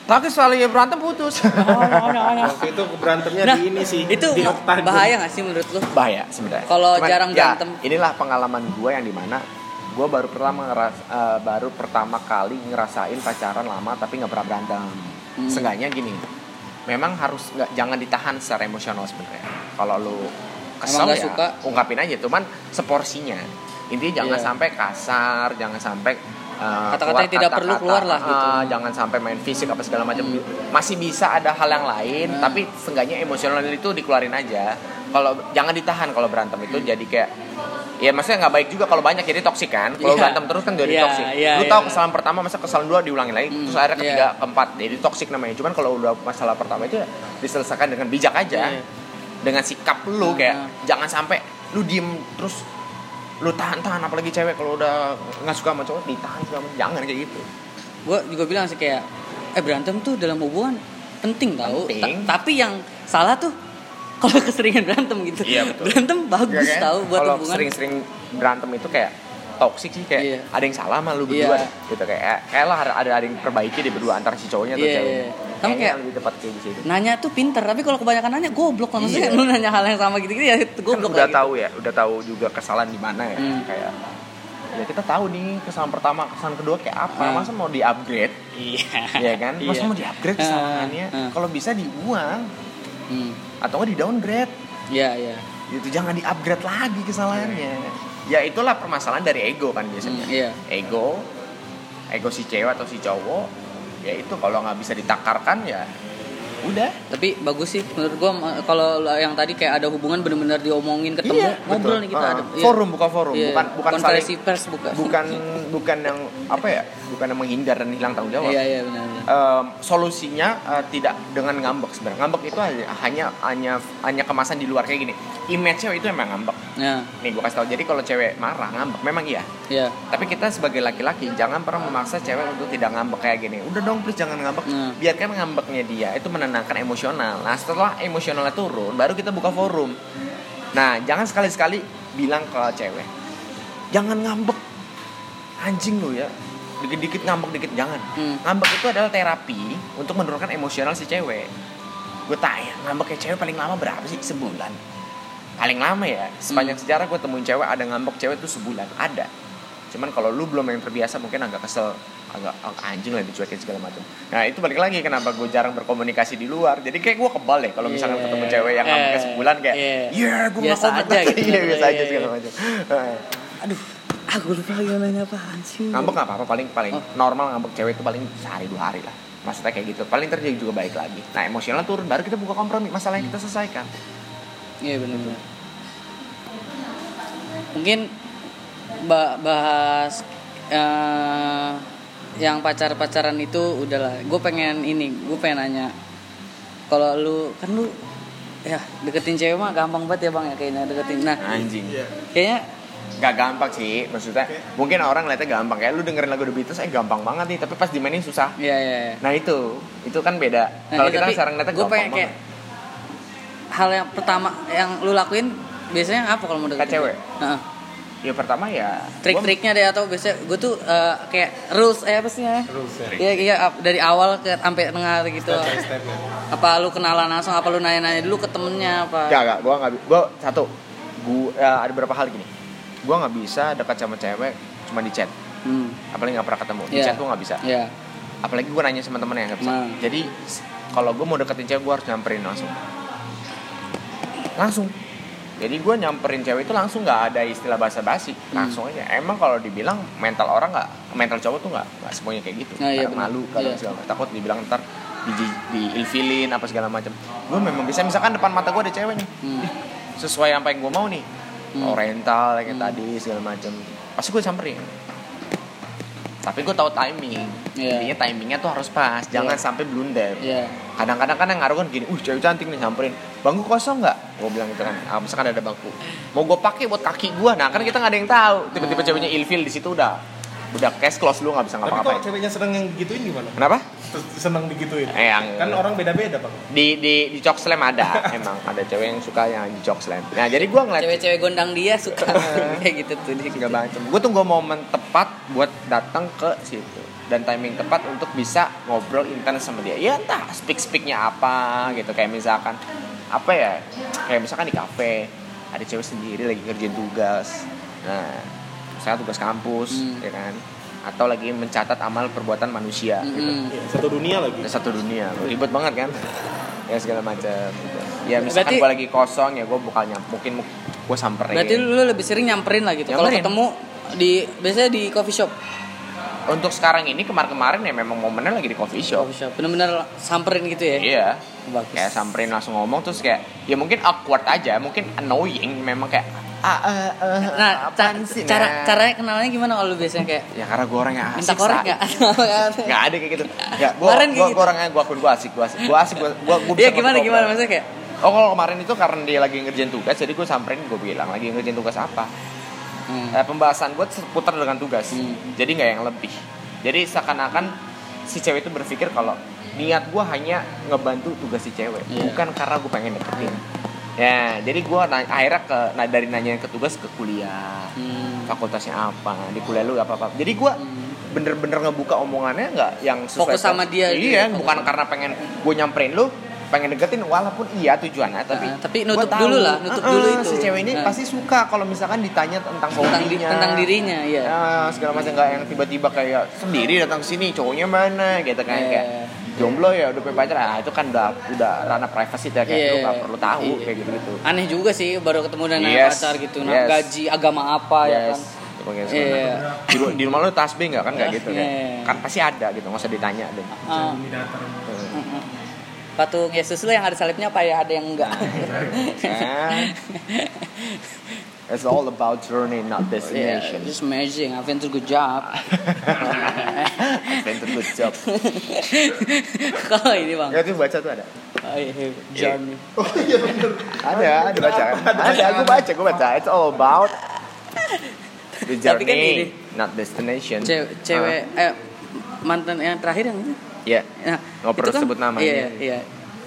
tapi soalnya ya berantem putus Waktu itu berantemnya Nah, di ini sih. itu di Oktagon. bahaya gak sih menurut lu? bahaya sebenarnya Kalau jarang ya, berantem. inilah pengalaman gue yang di mana gue baru pertama ngeras eh, baru pertama kali ngerasain pacaran lama tapi nggak pernah berantem Hmm. Seenggaknya gini memang harus nggak jangan ditahan secara emosional sebenarnya kalau lu kesel Emang ya suka? ungkapin aja cuman seporsinya intinya jangan Iya. sampai kasar jangan sampai Kata-kata yang tidak perlu keluar lah gitu. ah, jangan sampai main fisik apa segala macam masih bisa ada hal yang lain Hmm. tapi seenggaknya emosional itu dikeluarin aja kalau jangan ditahan kalau berantem itu jadi kayak ya maksudnya nggak baik juga kalau banyak jadi toksik kan kalau Iya. berantem terus kan jadi Iya, toksik iya, lu iya. tahu kesalahan pertama masa kesalahan dua diulangi lagi Hmm, terus akhirnya ketiga iya. keempat jadi toksik namanya cuman kalau udah masalah pertama itu ya diselesaikan dengan bijak aja Iya. dengan sikap lu Hmm, kayak hmm. jangan sampai lu diem terus lu tahan-tahan apalagi cewek kalau udah nggak suka sama cowok ditahan segala macam jangan kayak gitu Gue juga bilang sih kayak eh berantem tuh dalam hubungan penting tau. Penting. Ta- tapi yang salah tuh kalau keseringan berantem gitu. Iya, betul. Berantem bagus Iya kan? tau buat kalau hubungan. sering-sering berantem itu kayak toxic sih kayak Iya. ada yang salah sama lu berdua Iya. gitu kayak kayak lah ada ada ada yang perbaiki di berdua antara si cowoknya atau Iya, ceweknya iya. Kayaknya kayak- lebih tepat kayak di situ Nanya tuh pinter, tapi kalau kebanyakan nanya goblok lah. Maksudnya Iya. lu nanya hal yang sama gitu-gitu ya kan goblok udah lah gitu. tahu ya udah tahu juga kesalahan di mana ya Hmm. kayak ya kita tahu nih kesalahan pertama kesalahan kedua kayak apa Hmm. masa mau di upgrade Iya. ya kan masa Iya. mau di upgrade Ah, kesalahannya ah. kalau bisa dibuang Hmm. atau nggak di downgrade Iya, iya. gitu jangan di upgrade lagi kesalahannya ya itulah permasalahan dari ego kan biasanya Hmm, iya. ego ego si cewek atau si cowok ya itu kalau nggak bisa ditakarkan ya udah Tapi bagus sih menurut gua kalau yang tadi kayak ada hubungan bener-bener diomongin ketemu Iya, ngobrol betul. nih kita Ah, ada iya. forum buka forum Iya, bukan bukan konferensi saling pers buka. bukan bukan yang apa ya bukan yang menghindar dan hilang tanggung jawab Iya iya benar. benar. Em, solusinya eh, tidak dengan ngambek sebenarnya ngambek itu hanya hanya hanya hanya kemasan di luar kayak gini image cewek itu emang ngambek Nah, nih gue kasih tau. Jadi kalau cewek marah ngambek memang iya. Iya. tapi kita sebagai laki-laki jangan pernah memaksa cewek untuk tidak ngambek kayak gini. Udah dong please jangan ngambek. Hmm. biarkan ngambeknya dia itu menenangkan emosional. Nah setelah emosionalnya turun baru kita buka forum. Nah jangan sekali-sekali bilang ke cewek jangan ngambek. Anjing lu ya. Dikit-dikit ngambek dikit jangan. Hmm. ngambek itu adalah terapi untuk menurunkan emosional si cewek. Gue tanya ngambek kayak cewek paling lama berapa sih? Sebulan paling lama ya sepanjang Hmm. sejarah gue temuin cewek ada ngambek cewek itu sebulan ada cuman kalau lu belum yang terbiasa mungkin agak kesel agak, agak anjing lah dicuekin segala macam nah itu balik lagi kenapa gue jarang berkomunikasi di luar jadi kayak gue kebal deh kalau misalkan Iya. ketemu cewek yang ngambeknya Eh, sebulan kayak iya. iya gue Biasa aja gitu. iya biasa aja Iya, segala iya. macam Eh, Aduh, aku lupa lagi mau nanya apaan sih. ngambek nggak apa-apa paling paling Oh. normal ngambek cewek itu paling sehari dua hari lah maksudnya kayak gitu paling terjadi juga baik lagi nah emosional turun baru kita buka kompromi masalah yang kita selesaikan Iya benar-benar. Mungkin ba- bahas eh, yang pacar-pacaran itu udahlah. Gue pengen ini, gue pengen nanya. Kalau lu kan lu ya deketin cewek mah gampang banget ya bang ya kayaknya deketin. Nah anjing Iya. kayaknya Gak gampang sih, maksudnya mungkin orang lihatnya gampang kayak lu dengerin lagu The Beatles, eh gampang banget nih, tapi pas dimainin susah. ya ya. ya. Nah itu, itu kan beda. Nah, Kalau iya, kita sekarang lihatnya gue gampang pengen kayak banget. Hal yang pertama yang lu lakuin biasanya apa kalau mau deketin cewek? Nah, Ya pertama ya. trik-triknya deh atau biasanya gue tuh eh, kayak rules eh apa sih ya? Rules ya. Iya iya dari awal ke sampai tengah gitu. Step by step ya. Apa lu kenalan langsung apa lu nanya-nanya dulu ke temennya apa? Gak, gak, gue gak, gue satu, gue ada beberapa hal gini. Gue nggak bisa dekat sama cewek cuma di chat, Hmm. apalagi nggak pernah ketemu. Di Iya. chat gue nggak bisa. Iya. Apalagi gue nanya sama temen yang nggak bisa. Nah. Jadi kalau gue mau deketin cewek gue harus nyamperin langsung. Langsung. Jadi gue nyamperin cewek itu langsung nggak ada istilah basa-basi, Hmm. langsung aja. Emang kalau dibilang mental orang nggak, mental cowok tuh nggak, nggak semuanya kayak gitu. Nah, iya malu, kadang Iya. segala takut dibilang ntar di, di ilfilin apa segala macam. Gue memang bisa, misalkan depan mata gue ada cewek nih, Hmm. Sesuai apa yang gue mau nih, Hmm. oriental kayak Hmm. tadi segala macam. Pasti gue samperin. Tapi gue tahu timing. Intinya timingnya tuh harus pas, jangan Iya. sampai blunder Iya. Kadang-kadang kan yang ngaruh kan gini, uh cewek cantik nih samperin, bangku kosong nggak? Gue bilang gitu kan, ah, misalkan ada bangku, mau gue pakai buat kaki gue, nah kan kita nggak ada yang tahu, tiba-tiba ceweknya ilfil di situ udah, udah case close lu nggak bisa Tapi kalau ngapa-ngapain. ceweknya seneng yang gituin gimana? Kenapa? Seneng digituin. Eh, yang Kan orang beda-beda bang. di di di cok slam ada, emang ada cewek yang suka yang di cok slam. Nah jadi gue ngeliat Cewek-cewek gondang dia suka kayak gitu tuh dia. segala macam. Gue tunggu momen tepat buat datang ke situ dan timing tepat untuk bisa ngobrol intens sama dia. Ya entah speak speaknya apa gitu kayak misalkan apa ya kayak misalkan di kafe ada cewek sendiri lagi ngerjain tugas. Nah misalnya tugas kampus Hmm. ya kan atau lagi mencatat amal perbuatan manusia gitu. Hmm. Iya, satu dunia lagi. Ada satu dunia ribet banget kan ya segala macam gitu. ya misalkan Berarti- gue lagi kosong ya gue bukannya mungkin gue samperin Berarti lu lebih sering nyamperin lah gitu. Kalau ketemu di biasanya di coffee shop. untuk sekarang ini kemarin-kemarin ya memang momennya lagi di coffee shop. Coffee shop. Bener-bener samperin gitu ya. Iya. Bagus. Kayak samperin langsung ngomong terus kayak ya mungkin awkward aja, mungkin annoying memang kayak ah eh, eh, Nah, ca- sih, cara nah?" caranya kenalnya gimana kalau lu biasanya kayak ya karena gue orangnya asik minta korek nggak? Nggak ada kayak gitu. Ya, gue gue gitu. orangnya gue akun gue asik, gue asik, gue asik, gue gue Iya gimana gimana maksudnya kayak Oh kalau kemarin itu karena dia lagi ngerjain tugas, jadi gue samperin gue bilang lagi ngerjain tugas apa. hmm. Eh, pembahasan gue seputar dengan tugas, Hmm. jadi nggak yang lebih. Jadi seakan-akan si cewek itu berpikir kalau niat gue hanya ngebantu tugas si cewek, Iya. bukan karena gue pengen deketin. Ya, jadi gue akhirnya ke nah, dari nanya ke tugas ke kuliah, Hmm. fakultasnya apa, di kuliah lu apa apa. Jadi gue Hmm. bener-bener ngebuka omongannya nggak yang sesuai Fokus sama dia gitu Iya, ya, fokus bukan karena pengen gue nyamperin lu, pengen deketin walaupun iya tujuannya, tapi Ah, tapi nutup tahu, dulu lah, nutup ah, dulu ah, itu. Si cewek ini Nah. pasti suka kalau misalkan ditanya tentang tentang di- tentang dirinya iya. ya segala macam nggak yang tiba-tiba kayak sendiri datang sini cowoknya mana gitu kan Iya. kayak jomblo ya udah punya pacar ah itu kan udah udah ranah privasi ya kayak Iya. lu nggak perlu tahu Iya. kayak gitu gitu Aneh juga sih baru ketemu dan Yes. pacar gitu. Nah, Yes. gaji agama apa ya kan. Iya. di, ru- di rumah lu tasbih nggak kan kayak gitu kan Iya. kan pasti ada gitu nggak usah ditanya deh. Hmm. Mm-mm. patung Yesus lu yang ada salibnya apa ya ada yang enggak Eh, It's all about journey, not yeah, destination. it's amazing I've been to good job Adventure good job. kalau ini bang Ya itu baca tuh ada. oh, iya, journey Ada, ada baca kan? Ada, aku baca, aku baca. It's all about the kan journey, ini. not destination. cewek, cewek eh, mantan yang terakhir yang itu Ya. Nah, Nggak perlu itu kan- sebut namanya. Iya, iya.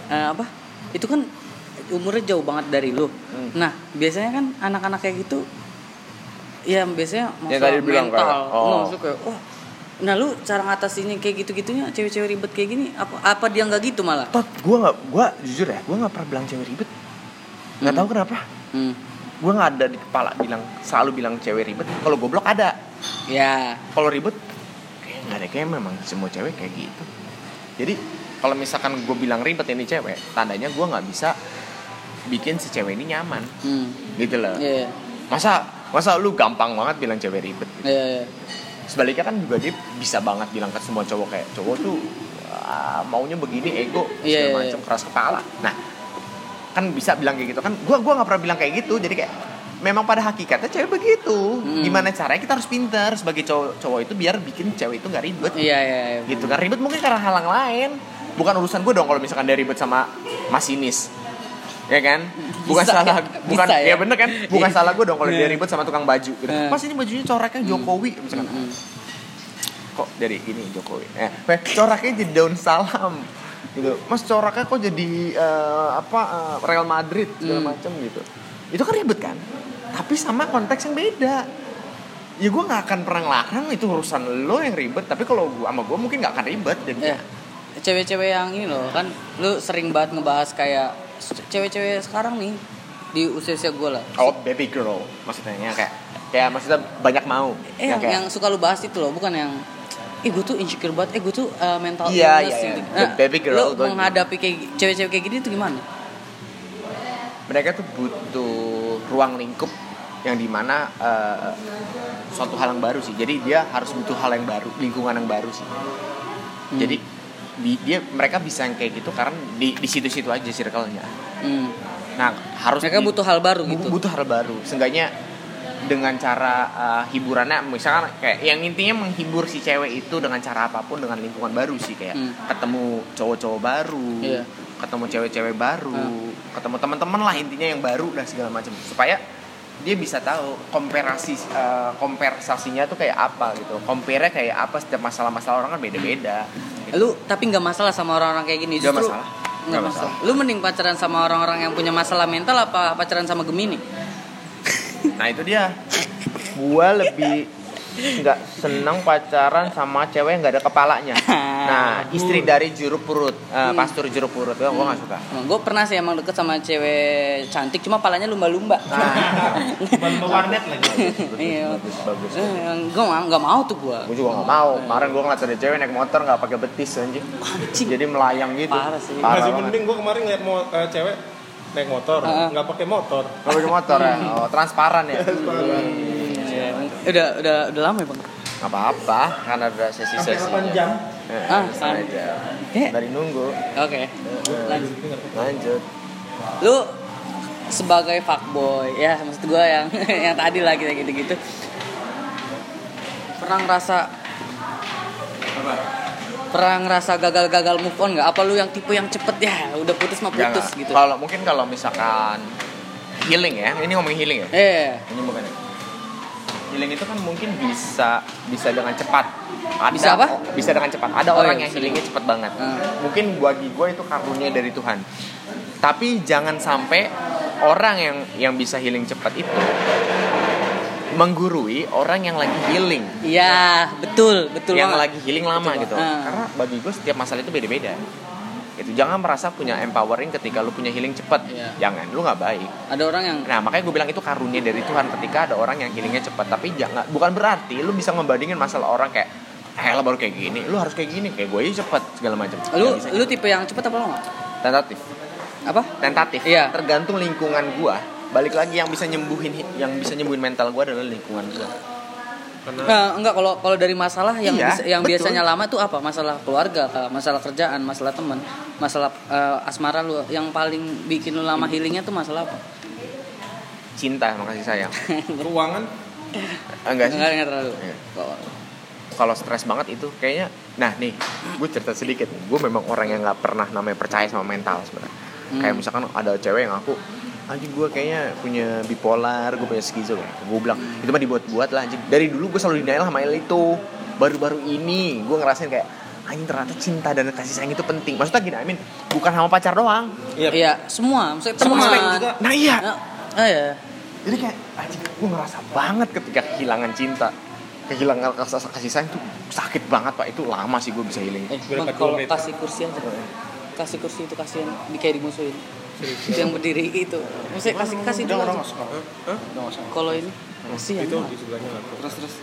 Eh, apa? Itu kan umurnya jauh banget dari lu. Hmm. Nah, biasanya kan anak-anak kayak gitu ya biasanya Yang masalah tadi bilang mental. kayak, oh. Maksudnya kayak, oh, Nah lu cara ngatasinnya kayak gitu-gitunya cewek-cewek ribet kayak gini apa apa dia nggak gitu malah? Tot, gue nggak, gue jujur ya, gue nggak pernah bilang cewek ribet. Nggak Hmm. tahu kenapa. Hmm. Gue nggak ada di kepala bilang selalu bilang cewek ribet. Kalau goblok ada. Ya. Kalau ribet, kayak nggak ada kayak memang semua cewek kayak gitu. Jadi kalau misalkan gue bilang ribet ini cewek, tandanya gue nggak bisa bikin si cewek ini nyaman, Hmm. gitu loh. Iya. Masa masa lu gampang banget bilang cewek ribet? Iya. iya. Sebaliknya kan juga dia bisa banget bilang ke semua cowok kayak cowok tuh "Ah, maunya begini ego Iya, segala iya, macam keras kepala. Nah, kan bisa bilang kayak gitu kan. Gua gua nggak pernah bilang kayak gitu. Jadi kayak memang pada hakikatnya cewek begitu. Hmm. Gimana caranya kita harus pintar sebagai cowok cowok itu biar bikin cewek itu nggak ribet. Iya iya. iya. Gitu kan ribet mungkin karena halang lain. Bukan urusan gue dong kalau misalkan dia ribet sama masinis. Ya kan? Bukan Bisa salah ya? bukan Bisa ya ya? bener kan? Bukan Iya. salah gue dong kalau dia Iya. ribet sama tukang baju gitu. Iya. Mas ini bajunya coraknya Jokowi misalkan Hmm. kok dari ini Jokowi eh coraknya jadi daun salam gitu mas coraknya kok jadi eh, apa eh, Real Madrid segala Hmm. macam gitu itu kan ribet kan tapi sama konteks yang beda ya gue nggak akan pernah ngelarang itu urusan lo yang ribet tapi kalau gua sama gue mungkin nggak akan ribet jadi. Cewek-cewek yang ini loh kan lu sering banget ngebahas kayak cewek-cewek sekarang nih di usia-usia gue lah. oh baby girl maksudnya yang kayak kayak maksudnya banyak mau Eh Yang yang, kayak, yang suka lu bahas itu loh, bukan yang eh gue tuh insecure banget, eh gue tuh uh, mental Iya, illness iya, gitu. iya. The baby girl, lu gua- menghadapi kayak cewek-cewek kayak gini tuh gimana? mereka tuh butuh ruang lingkup yang di mana eh, suatu hal yang baru sih jadi dia harus butuh hal yang baru lingkungan yang baru sih Hmm. jadi di- dia mereka bisa yang kayak gitu karena di di situ-situ aja circle-nya Hmm. nah harus Mereka di- butuh hal baru gitu. butuh hal baru seenggaknya dengan cara eh, hiburannya misalkan kayak yang intinya menghibur si cewek itu dengan cara apa pun dengan lingkungan baru sih kayak Hmm. ketemu cowok-cowok baru Iya. ketemu cewek-cewek baru Hmm. ketemu teman-teman lah intinya yang baru dan segala macam supaya dia bisa tahu komparasi kompensasinya tuh kayak apa gitu compare kayak apa setiap masalah-masalah orang kan beda-beda gitu. Lu tapi nggak masalah sama orang-orang kayak gini. Nggak Justru masalah. Nggak Nggak masalah. Lu mending pacaran sama orang-orang yang punya masalah mental apa pacaran sama Gemini? nah itu dia gua lebih nggak seneng pacaran sama cewek yang nggak ada kepalanya nah istri dari juru purut eh, pastur juru purut gua gua nggak suka gue pernah sih emang deket sama cewek cantik, cuma palanya lumba-lumba. Ban warnet lagi. Iya. bagus bagus gue nggak mau tuh gue. gue juga nggak mau kemarin gua ngeliat ada cewek naik motor nggak pakai betis anjing jadi melayang gitu Parah sih. Parah Masih mending gue kemarin ngeliat mo- eh, cewek naik motor, nggak pakai motor. Nggak pakai motor ya? Oh, transparan ya? Iya. Udah udah udah lama ya bang. Nggak apa-apa, karena ada sesi-sesi. jam? Eh, Ah, ah. aja. Eh. Dari nunggu. Oke. Lanjut. Lanjut. Lu sebagai fuckboy ya maksud gue yang yang tadi lah gitu gitu pernah ngerasa pernah ngerasa gagal-gagal move on nggak apa lu yang tipe yang cepet ya udah putus mah Jangan. putus gitu Kalau mungkin kalau misalkan healing ya, ini ngomongin healing ya? eh Ini bukan ya? Healing itu kan mungkin bisa bisa dengan cepat. Ada, Bisa apa? Bisa dengan cepat. Ada Oh, orang iya, yang healingnya cepat banget. Hmm. Mungkin bagi gue itu karunia dari Tuhan. Tapi jangan sampai orang yang yang bisa healing cepat itu menggurui orang yang lagi healing. iya betul betul yang banget lagi healing lama Betul gitu. banget. Ah. Karena bagi gue setiap masalah itu beda-beda. Gitu. Jangan merasa punya empowering ketika lu punya healing cepat. Iya. Jangan, lu nggak baik. ada orang yang Nah, makanya gue bilang itu karunia dari Tuhan ketika ada orang yang healingnya cepat. Tapi jangan bukan berarti lu bisa ngebandingin masalah orang kayak lo baru kayak gini, lu harus kayak gini, kayak gue aja cepet segala macam. lu Nggak lu tipe yang cepet apa lama tentatif, apa tentatif. Iya. Tergantung lingkungan gua. Balik lagi yang bisa nyembuhin yang bisa nyembuhin mental gua adalah lingkungan gua. Karena Nah, enggak kalau kalau dari masalah yang Iya, bisa- yang betul. biasanya lama tuh apa? Masalah keluarga, masalah kerjaan, masalah teman, masalah eh, asmara lu yang paling bikin lu lama healingnya tuh masalah apa? cinta sama kasih sayang ruangan enggak sih Enggak, enggak terlalu. Iya. Kalau stres banget itu kayaknya nah nih gue cerita sedikit gue memang orang yang nggak pernah namanya percaya sama mental sebenarnya Hmm. kayak misalkan ada cewek yang aku anjing gue kayaknya punya bipolar gue punya skizo. Gue bilang itu mah dibuat-buat lah anjing. Dari dulu gue selalu denial sama itu. Baru-baru ini gue ngerasain kayak anjing ternyata cinta dan kasih sayang itu penting. Maksudnya gini I mean bukan sama pacar doang. Iya. Iya, semua, maksudnya Sama teman. juga. nah iya. Ya, ah, ya. jadi kayak anjing gue ngerasa banget ketika kehilangan cinta. Kehilangan kasih, kasih sayang tuh sakit banget pak. Itu lama sih gue bisa healing. Eh, kalau kasih kursi aja. Kasih kursi itu kasihan di kayak dimusuhin. Itu yang berdiri itu. Maksudnya kasih kasih dulu. Hah? Kalau ini kasihan. itu di sebelahnya lah terus terus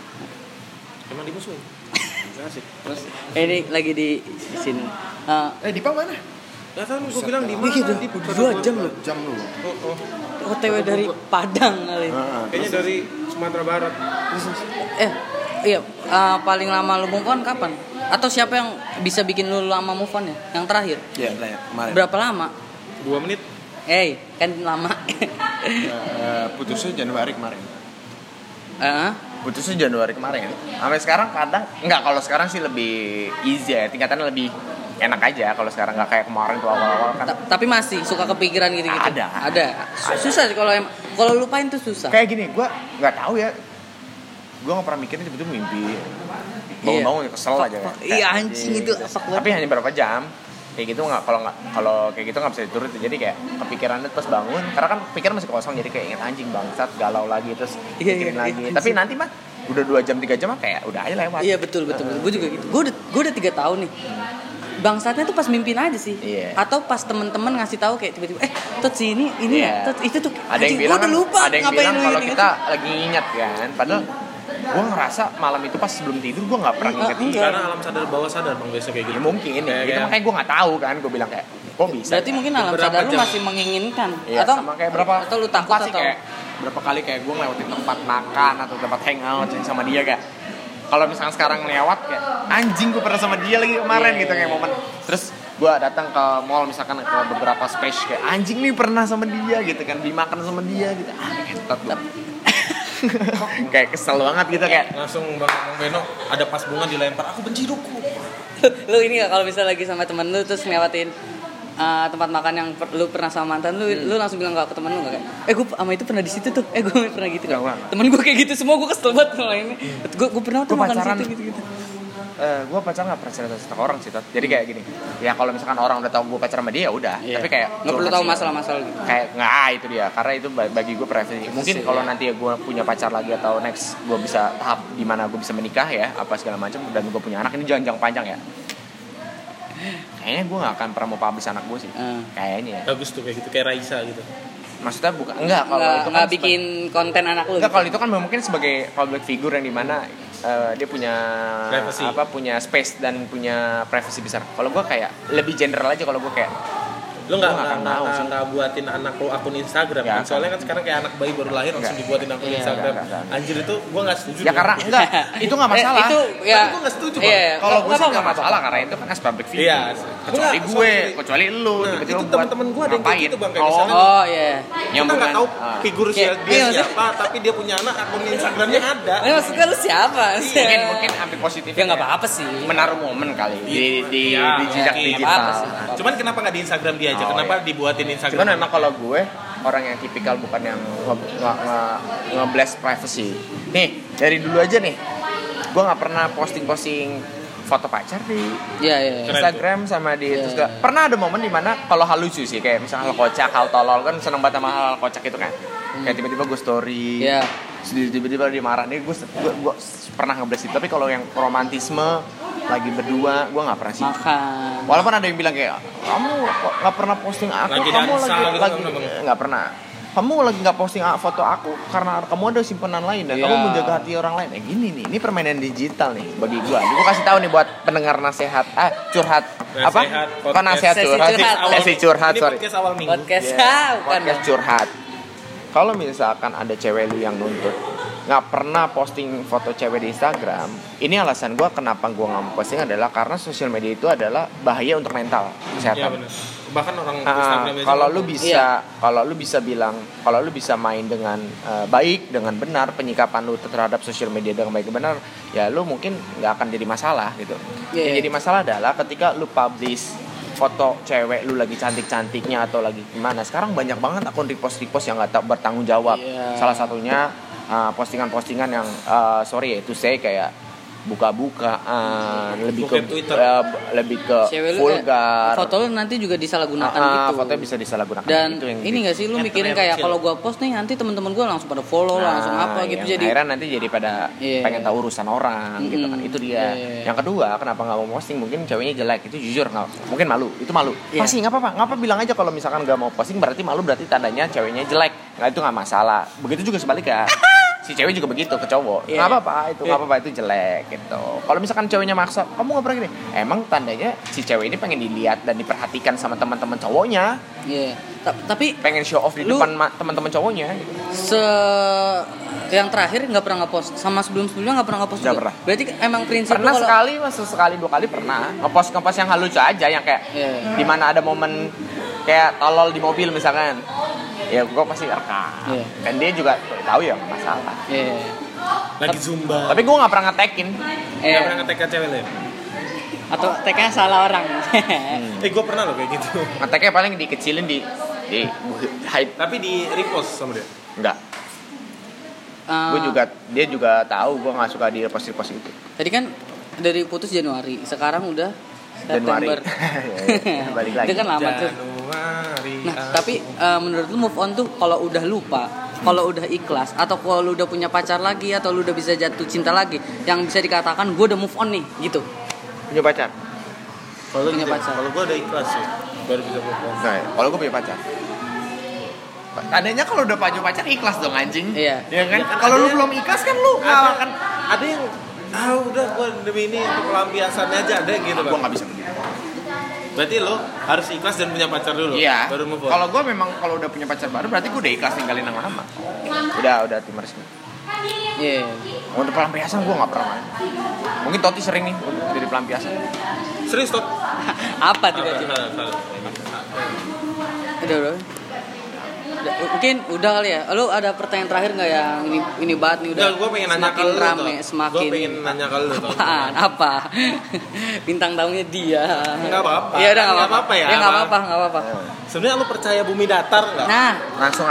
emang Nggak asik terus Eh, ini lagi di sini. Ah, eh Dipa mana Gak tau gue bilang di mana udah di dua jam loh. jam lu Oh, oh. OTW dari Padang kali. Heeh, Kayaknya dari Sumatera Barat. Eh, iya, ah, paling lama lu move on kapan? Atau siapa yang bisa bikin lu lama move on ya? Yang terakhir. Iya, lah ya, kemarin. Berapa lama? Dua menit. Eh, kan lama. Eh, putusnya Januari kemarin. Ah, putusnya Januari kemarin sampai sekarang kadang nggak kalau sekarang sih lebih easy ya tingkatannya lebih enak aja kalau sekarang nggak kayak kemarin tuh awal-awal kan ta- tapi masih suka kepikiran gitu-gitu. Ada. Ada. Su- Susah sih kalau kalau lupain tuh susah. kayak gini gue nggak tahu ya gue nggak pernah mikirin tiba-tiba mimpi bangun-bangun ya kesel Fuck, aja Iya, anjing itu, fuck banget. tapi hanya berapa jam kayak gitu nggak kalau nggak kalau kayak gitu nggak bisa diturutin jadi kayak kepikiran terus bangun karena kan pikiran masih kosong jadi kayak ingat anjing bangsat galau lagi terus Iya, pikirin iya, lagi iya, tapi nanti mah udah dua jam tiga jam mah kayak udah aja lewat Iya betul betul betul. Gue juga gitu. Gue udah gue udah tiga tahun nih. Bangsatnya tuh pas mimpin aja sih. Iya. Atau pas temen-temen ngasih tahu kayak tiba-tiba eh tuh si ini ini Iya. ya. Tut, itu tuh. ada yang bilang udah kan- lupa ada yang bilang kalau ini. kita lagi nginget kan padahal gue ngerasa malam itu pas sebelum tidur gue nggak pernah Enggak, nginget enggak. Karena alam sadar bawah sadar bang biasa kayak Ya gitu. mungkin ya, Kayak- gitu kayak- makanya gue nggak tahu kan, gue bilang kayak, kok bisa? Berarti mungkin alam Beberapa sadar lu jam. masih menginginkan Iya, atau sama kayak berapa? atau lu takut atau kayak berapa kali kayak gue ngelewatin tempat makan atau tempat hangout yang sama dia kayak kalau misalnya sekarang lewat kayak anjing gue pernah sama dia lagi kemarin Iya, gitu iya, kayak momen terus gue datang ke mall misalkan ke beberapa space kayak anjing nih pernah sama dia gitu kan beli makan sama dia gitu ah ketot gue kayak kesel banget gitu kayak Langsung bang, bang Beno ada pas bunga dilempar. Aku benci ruku. lu ini gak kalau misalnya lagi sama temen lu terus ngelewatin uh, tempat makan yang per- lu pernah sama mantan lu lu langsung bilang gak ke temen lu gak kayak eh gue sama itu pernah di situ tuh eh gue pernah gitu gak nggak. temen gue kayak gitu semua gue kesel banget sama ini gue gue pernah tuh Gua makan di pacaran. situ gitu gitu gue pacaran gak pernah cerita cerita ke orang sih Tot. jadi kayak gini ya kalau misalkan orang udah tahu gue pacaran sama dia ya udah Iya. tapi kayak nggak perlu tahu masalah-masalah gitu kayak nggak ah, itu dia karena itu ba- bagi gue privacy mungkin kalau iya. nanti ya gue punya pacar lagi atau next gue bisa tahap di mana gue bisa menikah ya apa segala macam dan gue punya anak ini jangan jangka panjang ya kayaknya gue nggak akan pernah mau publish anak gue sih Ah. kayaknya ya. Bagus tuh kayak gitu kayak Raisa gitu. maksudnya bukan enggak kalau nggak itu kan bikin konten anak lu Enggak, gitu. kalau itu kan mungkin sebagai public figure yang di mana eh, dia punya Privacy. apa punya space dan punya privacy besar. Kalau gue kayak lebih general aja kalau gue kayak Lu nggak nggak nggak buatin anak lu akun Instagram Nggak kan? Soalnya kan sekarang kayak anak bayi baru lahir langsung dibuatin akun Iya, Instagram. nggak, nggak, nggak. Anjir itu gua nggak setuju. ya karena enggak itu nggak masalah. Eh, itu ya Tapi gua nggak setuju, iya, kalau gue nggak sih nggak masalah karena itu kan as public figure. Iya. Kecuali Enggak, gue, kecuali lu, Nah, itu buat temen-temen gue ada yang kayak gitu, Bang, kayak oh, misalnya- oh iya yang kita nggak bukan tahu ah. figur dia iya, siapa, tapi dia punya anak akun Instagramnya ada. Eh, maksudnya lu siapa mungkin mungkin ambil positif ya nggak apa-apa sih menaruh momen kali di di, Iya, di jejak digital. Cuman kenapa nggak di Instagram dia aja? Oh, kenapa iya. dibuatin Instagram? Cuman memang kalau gue orang yang tipikal bukan yang nge, nge, nge, privacy. Nih dari dulu aja nih, gue nggak pernah posting-posting foto pacar di iya iya iya. Keren Instagram sama di Iya, terus gak- pernah ada momen di mana kalau hal lucu sih kayak misalnya hal kocak hal tolol kan seneng banget sama hal kocak itu kan kayak tiba-tiba gue story Iya. Tiba-tiba dia marah nih gue gue, gue pernah nge-blast itu tapi kalau yang romantisme lagi berdua gue nggak pernah sih makan Walaupun ada yang bilang kayak kamu kok nggak pernah posting aku, Lagi kamu dansa lagi gitu, lagi nggak pernah. Kamu lagi nggak posting foto aku karena kamu ada simpenan lain dan Iya. kamu menjaga hati orang lain. Eh gini nih, ini permainan digital nih bagi gua. Gua kasih tahu nih buat pendengar nasihat, ah curhat apa? Nasihat, Kok podcast. nasihat Sesi curhat? curhat. Sesi curhat, Ini sorry. podcast awal minggu. podcast Yeah, ah, bukan podcast curhat. Kalau misalkan ada cewek lu yang nuntut nggak pernah posting foto cewek di Instagram ini alasan gue kenapa gue nggak mau posting adalah karena sosial media itu adalah bahaya untuk mental Iya kesehatan benar. Bahkan orang Instagram aja kalau lu bisa kalau lu bisa bilang kalau lu bisa main dengan eh, baik dengan benar penyikapan lu terhadap sosial media dengan baik dan benar ya lu mungkin nggak akan jadi masalah gitu Iya, yang iya. jadi masalah adalah ketika lu publish foto cewek lu lagi cantik-cantiknya atau lagi gimana sekarang banyak banget akun repost repost yang nggak tak bertanggung jawab Iya. salah satunya uh, postingan-postingan yang uh, sorry ya itu saya kayak buka-bukaan lebih ke Twitter. uh, lebih ke Cewek lu eh, vulgar. foto lu nanti juga disalahgunakan Ah, gitu. fotonya bisa disalahgunakan Dan Itu yang ini gak sih lu mikirin kayak kalau gua post nih nanti teman-teman gua langsung pada follow Nah, langsung apa gitu. yang jadi akhirnya nanti jadi pada Iya. pengen tahu urusan orang gitu kan. Itu dia. Iya, iya, iya. yang kedua kenapa nggak mau posting? Mungkin ceweknya jelek. Itu jujur nggak mungkin malu. Itu malu. Iya. pasti nggak apa-apa. Nggak apa bilang aja kalau misalkan nggak mau posting berarti malu berarti tandanya ceweknya jelek. Nggak itu nggak masalah. Begitu juga sebaliknya si cewek juga begitu ke cowok Iya. nggak apa-apa itu nggak apa-apa itu jelek gitu kalau misalkan ceweknya maksa kamu nggak pernah gini emang tandanya si cewek ini pengen dilihat dan diperhatikan sama teman-teman cowoknya Iya. Ta- Tapi pengen show off di Lu- depan ma- teman-teman cowoknya gitu. se yang terakhir nggak pernah ngepost sama sebelum sebelumnya nggak pernah ngepost Nggak juga. pernah. Berarti emang prinsip pernah kalau sekali masa sekali dua kali pernah ngepost ngepost yang hal lucu aja yang kayak Iya. di mana ada momen kayak tolol di mobil misalkan ya gue pasti rekam Iya. dan dia juga tahu ya masalah Iya. lagi zumba. tapi gue nggak pernah ngetekin Nggak Iya. pernah ngetek cewek ya? Atau tagnya salah orang. Eh gue pernah loh kayak gitu. ngeteknya paling dikecilin di di hide Tapi di repost sama dia. enggak Eh, gue juga dia juga tahu gue nggak suka di repost repost itu Tadi kan dari putus Januari, sekarang udah Januari September. Ya, balik lagi Itu kan lama tuh. Januari. Nah, ah. tapi eh, menurut lu move on tuh kalau udah lupa, kalau udah ikhlas atau kalau lu udah punya pacar lagi atau lu udah bisa jatuh cinta lagi, yang bisa dikatakan gue udah move on nih gitu. punya pacar kalau punya gitu, pacar. Kalau gue udah ikhlas sih, baru bisa move on. nah kalau gue punya pacar Tandanya kalau udah punya pacar ikhlas dong anjing. Iya. Ya kan? Ya kan kalau ada lu belum ikhlas kan lu nggak Ada akan ada yang ah udah gue demi ini untuk pelampiasan aja ada yang gitu gue kan. nggak bisa begitu. Berarti lo harus ikhlas dan punya pacar dulu. Iya. Baru move on. Kalau gue memang kalau udah punya pacar baru berarti gue udah ikhlas ninggalin yang lama. Udah udah tim resmi. Iya. Untuk pelampiasan gue nggak pernah main. Mungkin Toti sering nih untuk jadi pelampiasan. serius tuh. Apa tiba-tiba? Udah, udah. Mungkin udah kali ya. Lu ada pertanyaan terakhir nggak yang ini ini banget nih udah. Udah, gue pengen nanya ke semakin lu rame, Tok. semakin Gue pengen nanya ke lu. Apaan? Apa? Bintang tamunya dia. Nggak apa-apa. Iya udah nggak apa-apa. apa-apa ya, Ya nggak Bang. apa-apa, nggak apa-apa. Sebenarnya lu percaya bumi datar nggak? Nah, Langsung